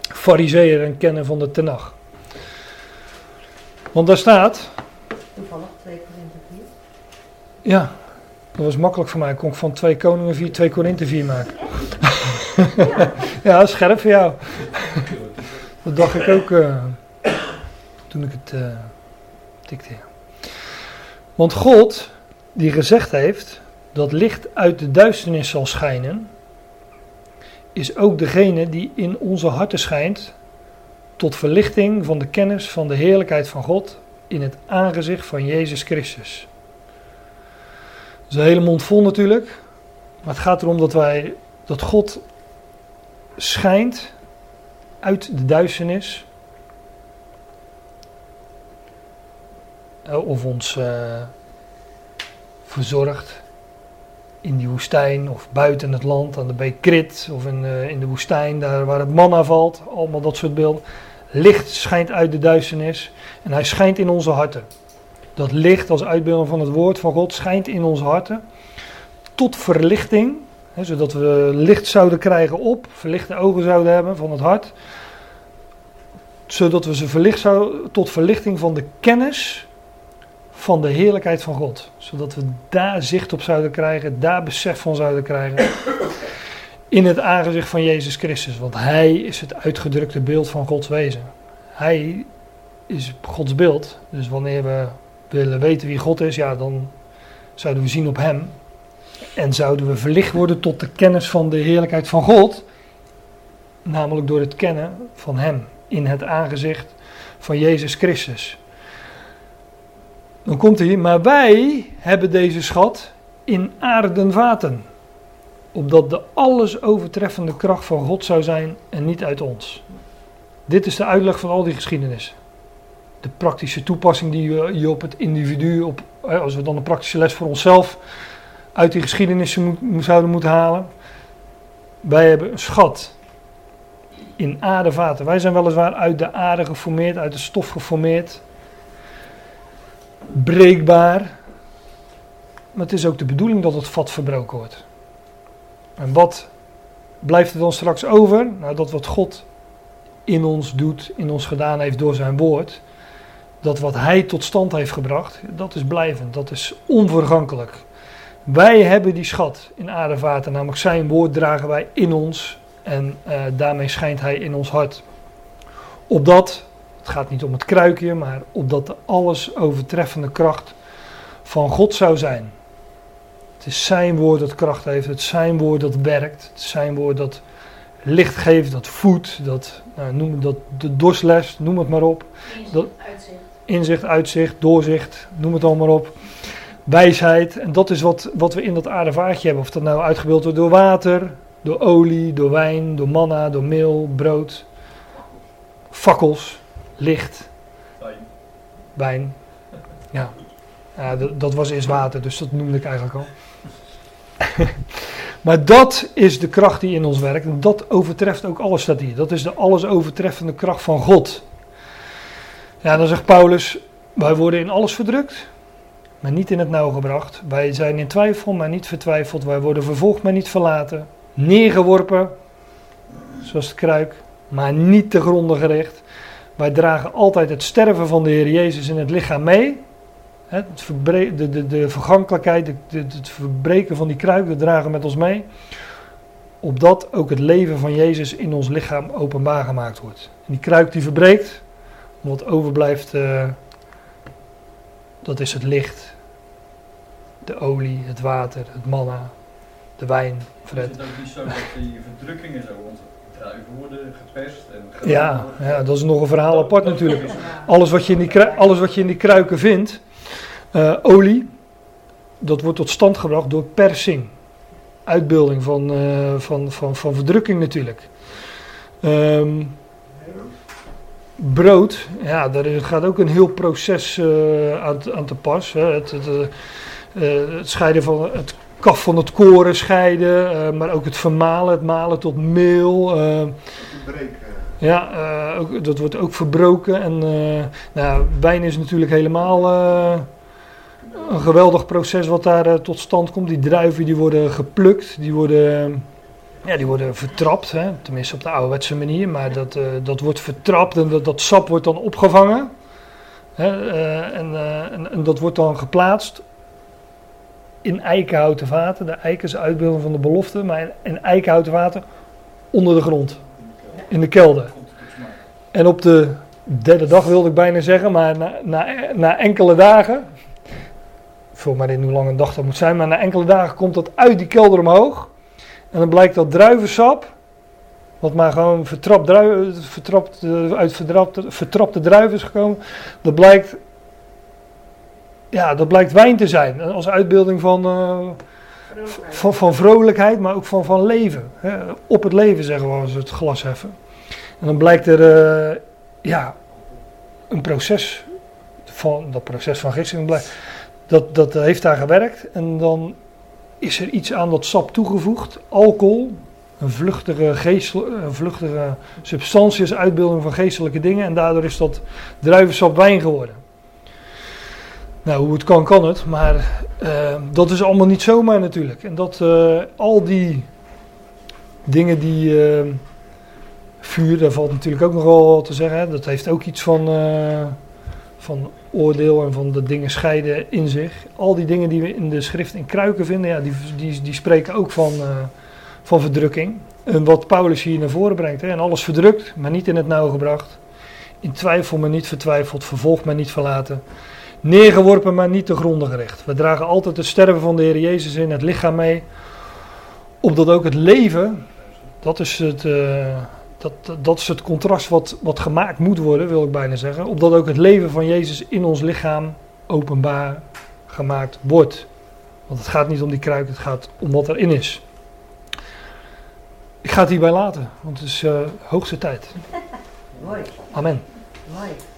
fariseer en kenner van de Tenach. Want daar staat... Toevallig 2 Korinthe 4. Ja, dat was makkelijk voor mij. Kon ik van 2 Koningen 4, 2 Korinthe 4 maken. Ja, ja scherp voor jou. dat dacht ik ook uh, toen ik het uh, tikte. Want God, die gezegd heeft dat licht uit de duisternis zal schijnen, is ook degene die in onze harten schijnt tot verlichting van de kennis van de heerlijkheid van God in het aangezicht van Jezus Christus. Dat is een hele mond vol natuurlijk. Maar het gaat erom dat wij, dat God schijnt uit de duisternis. Of ons uh, verzorgt in die woestijn of buiten het land aan de beek Krit of in, uh, in de woestijn daar waar het manna valt. Allemaal dat soort beelden. Licht schijnt uit de duisternis en hij schijnt in onze harten. Dat licht als uitbeelding van het woord van God schijnt in onze harten tot verlichting, hè, zodat we licht zouden krijgen op, verlichte ogen zouden hebben van het hart, zodat we ze verlicht zouden tot verlichting van de kennis van de heerlijkheid van God, zodat we daar zicht op zouden krijgen, daar besef van zouden krijgen in het aangezicht van Jezus Christus, want Hij is het uitgedrukte beeld van Gods wezen. Hij is Gods beeld, dus wanneer we willen weten wie God is, ja, dan zouden we zien op Hem. En zouden we verlicht worden tot de kennis van de heerlijkheid van God, namelijk door het kennen van Hem in het aangezicht van Jezus Christus. Dan komt hij, maar wij hebben deze schat in aarden vaten, opdat de alles overtreffende kracht van God zou zijn en niet uit ons. Dit is de uitleg van al die geschiedenissen de praktische toepassing die je op het individu, op, als we dan een praktische les voor onszelf uit die geschiedenissen moet, zouden moeten halen. Wij hebben een schat in aardevaten. Wij zijn weliswaar uit de aarde geformeerd, uit de stof geformeerd. Breekbaar. Maar het is ook de bedoeling dat het vat verbroken wordt. En wat blijft er dan straks over? Nou, dat wat God in ons doet, in ons gedaan heeft door zijn woord dat wat hij tot stand heeft gebracht, dat is blijvend, dat is onvergankelijk. Wij hebben die schat in aardevaten, namelijk zijn woord dragen wij in ons en uh, daarmee schijnt hij in ons hart. Opdat, het gaat niet om het kruikje, maar opdat de alles overtreffende kracht van God zou zijn. Het is zijn woord dat kracht heeft, het is zijn woord dat werkt, het is zijn woord dat licht geeft, dat voedt, dat, nou, noem dat de dorsles, noem het maar op. Dat, uitzicht inzicht, uitzicht, doorzicht, noem het allemaal op. wijsheid. En dat is wat, wat we in dat aardevaartje hebben. Of dat nou uitgebeeld wordt door water, door olie, door wijn, door manna, door meel, brood, fakkels, licht, wijn. Ja, ja dat, dat was eerst water, dus dat noemde ik eigenlijk al. maar dat is de kracht die in ons werkt. En dat overtreft ook alles, staat hier. Dat is de alles overtreffende kracht van God. Ja, dan zegt Paulus, wij worden in alles verdrukt, maar niet in het nauw gebracht. Wij zijn in twijfel, maar niet vertwijfeld. Wij worden vervolgd, maar niet verlaten. Neergeworpen, zoals de kruik, maar niet te gronden gericht. Wij dragen altijd het sterven van de Heer Jezus in het lichaam mee. De, de, de vergankelijkheid, het verbreken van die kruik, dat dragen we met ons mee. Opdat ook het leven van Jezus in ons lichaam openbaar gemaakt wordt. En die kruik die verbreekt, wat overblijft, eh, dat is het licht, de olie, het water, het manna, de wijn, Is Fred. het ook niet zo dat die verdrukkingen zo, worden geperst en Ja, ja, dat is nog een verhaal apart natuurlijk. Alles wat je in die, krui- alles wat je in die kruiken vindt, eh, olie, dat wordt tot stand gebracht door persing. Uitbeelding van, eh, van, van, van verdrukking natuurlijk. Ehm, brood, ja, daar gaat ook een heel proces eh, aan, aan te pas. Hè. Het, het, het scheiden van het kaf van het koren scheiden, eh, maar ook het vermalen, het malen tot meel. eh, ja, eh, ook, dat wordt ook verbroken. En nou, wijn is natuurlijk helemaal een geweldig proces wat daar tot stand komt. Die druiven die worden geplukt, die worden, ja, die worden vertrapt. Hè? Tenminste op de ouderwetse manier. Maar dat, dat wordt vertrapt en dat, dat sap wordt dan opgevangen. Hè? en, en, en dat wordt dan geplaatst in eikenhouten vaten. De eiken is uitbeelding van de belofte. Maar in, eikenhouten vaten onder de grond. In de kelder. En op de derde dag wilde ik bijna zeggen, maar na, na, na enkele dagen, vul maar in hoe lang een dag dat moet zijn, maar na enkele dagen komt dat uit die kelder omhoog. En dan blijkt dat druivensap, wat maar gewoon vertrapt, vertrapt, eh, uit vertrapte, vertrapte druiven is gekomen, dat blijkt, ja, dat blijkt wijn te zijn. Als uitbeelding van, eh, van, van vrolijkheid, maar ook van, van leven. Hè. Op het leven zeggen we als het glas heffen. En dan blijkt er eh, ja, een proces van dat proces van gisteren. blijkt- Dat, dat heeft daar gewerkt. En dan is er iets aan dat sap toegevoegd. Alcohol, een vluchtige, geestel, een vluchtige substantie is uitbeelding van geestelijke dingen. En daardoor is dat druivensap wijn geworden. Nou, hoe het kan, kan het. Maar eh, dat is allemaal niet zomaar natuurlijk. En dat eh, al die dingen die. eh, vuur, daar valt natuurlijk ook nog wel wat te zeggen. Dat heeft ook iets van, eh, van oordeel en van de dingen scheiden in zich. Al die dingen die we in de schrift in kruiken vinden, ja, die, die, die spreken ook van, eh, van verdrukking. En wat Paulus hier naar voren brengt. Hè. En alles verdrukt, maar niet in het nauw gebracht. In twijfel, maar niet vertwijfeld. Vervolgd, maar niet verlaten. Neergeworpen, maar niet te gronden gericht. We dragen altijd het sterven van de Heer Jezus in het lichaam mee. Opdat ook het leven, dat is het, eh, dat, dat- is het contrast wat, wat gemaakt moet worden, wil ik bijna zeggen. Opdat ook het leven van Jezus in ons lichaam openbaar gemaakt wordt. Want het gaat niet om die kruik, het gaat om wat erin is. Ik ga het hierbij laten, want het is eh, hoogste tijd. Mooi, Amen. mooi.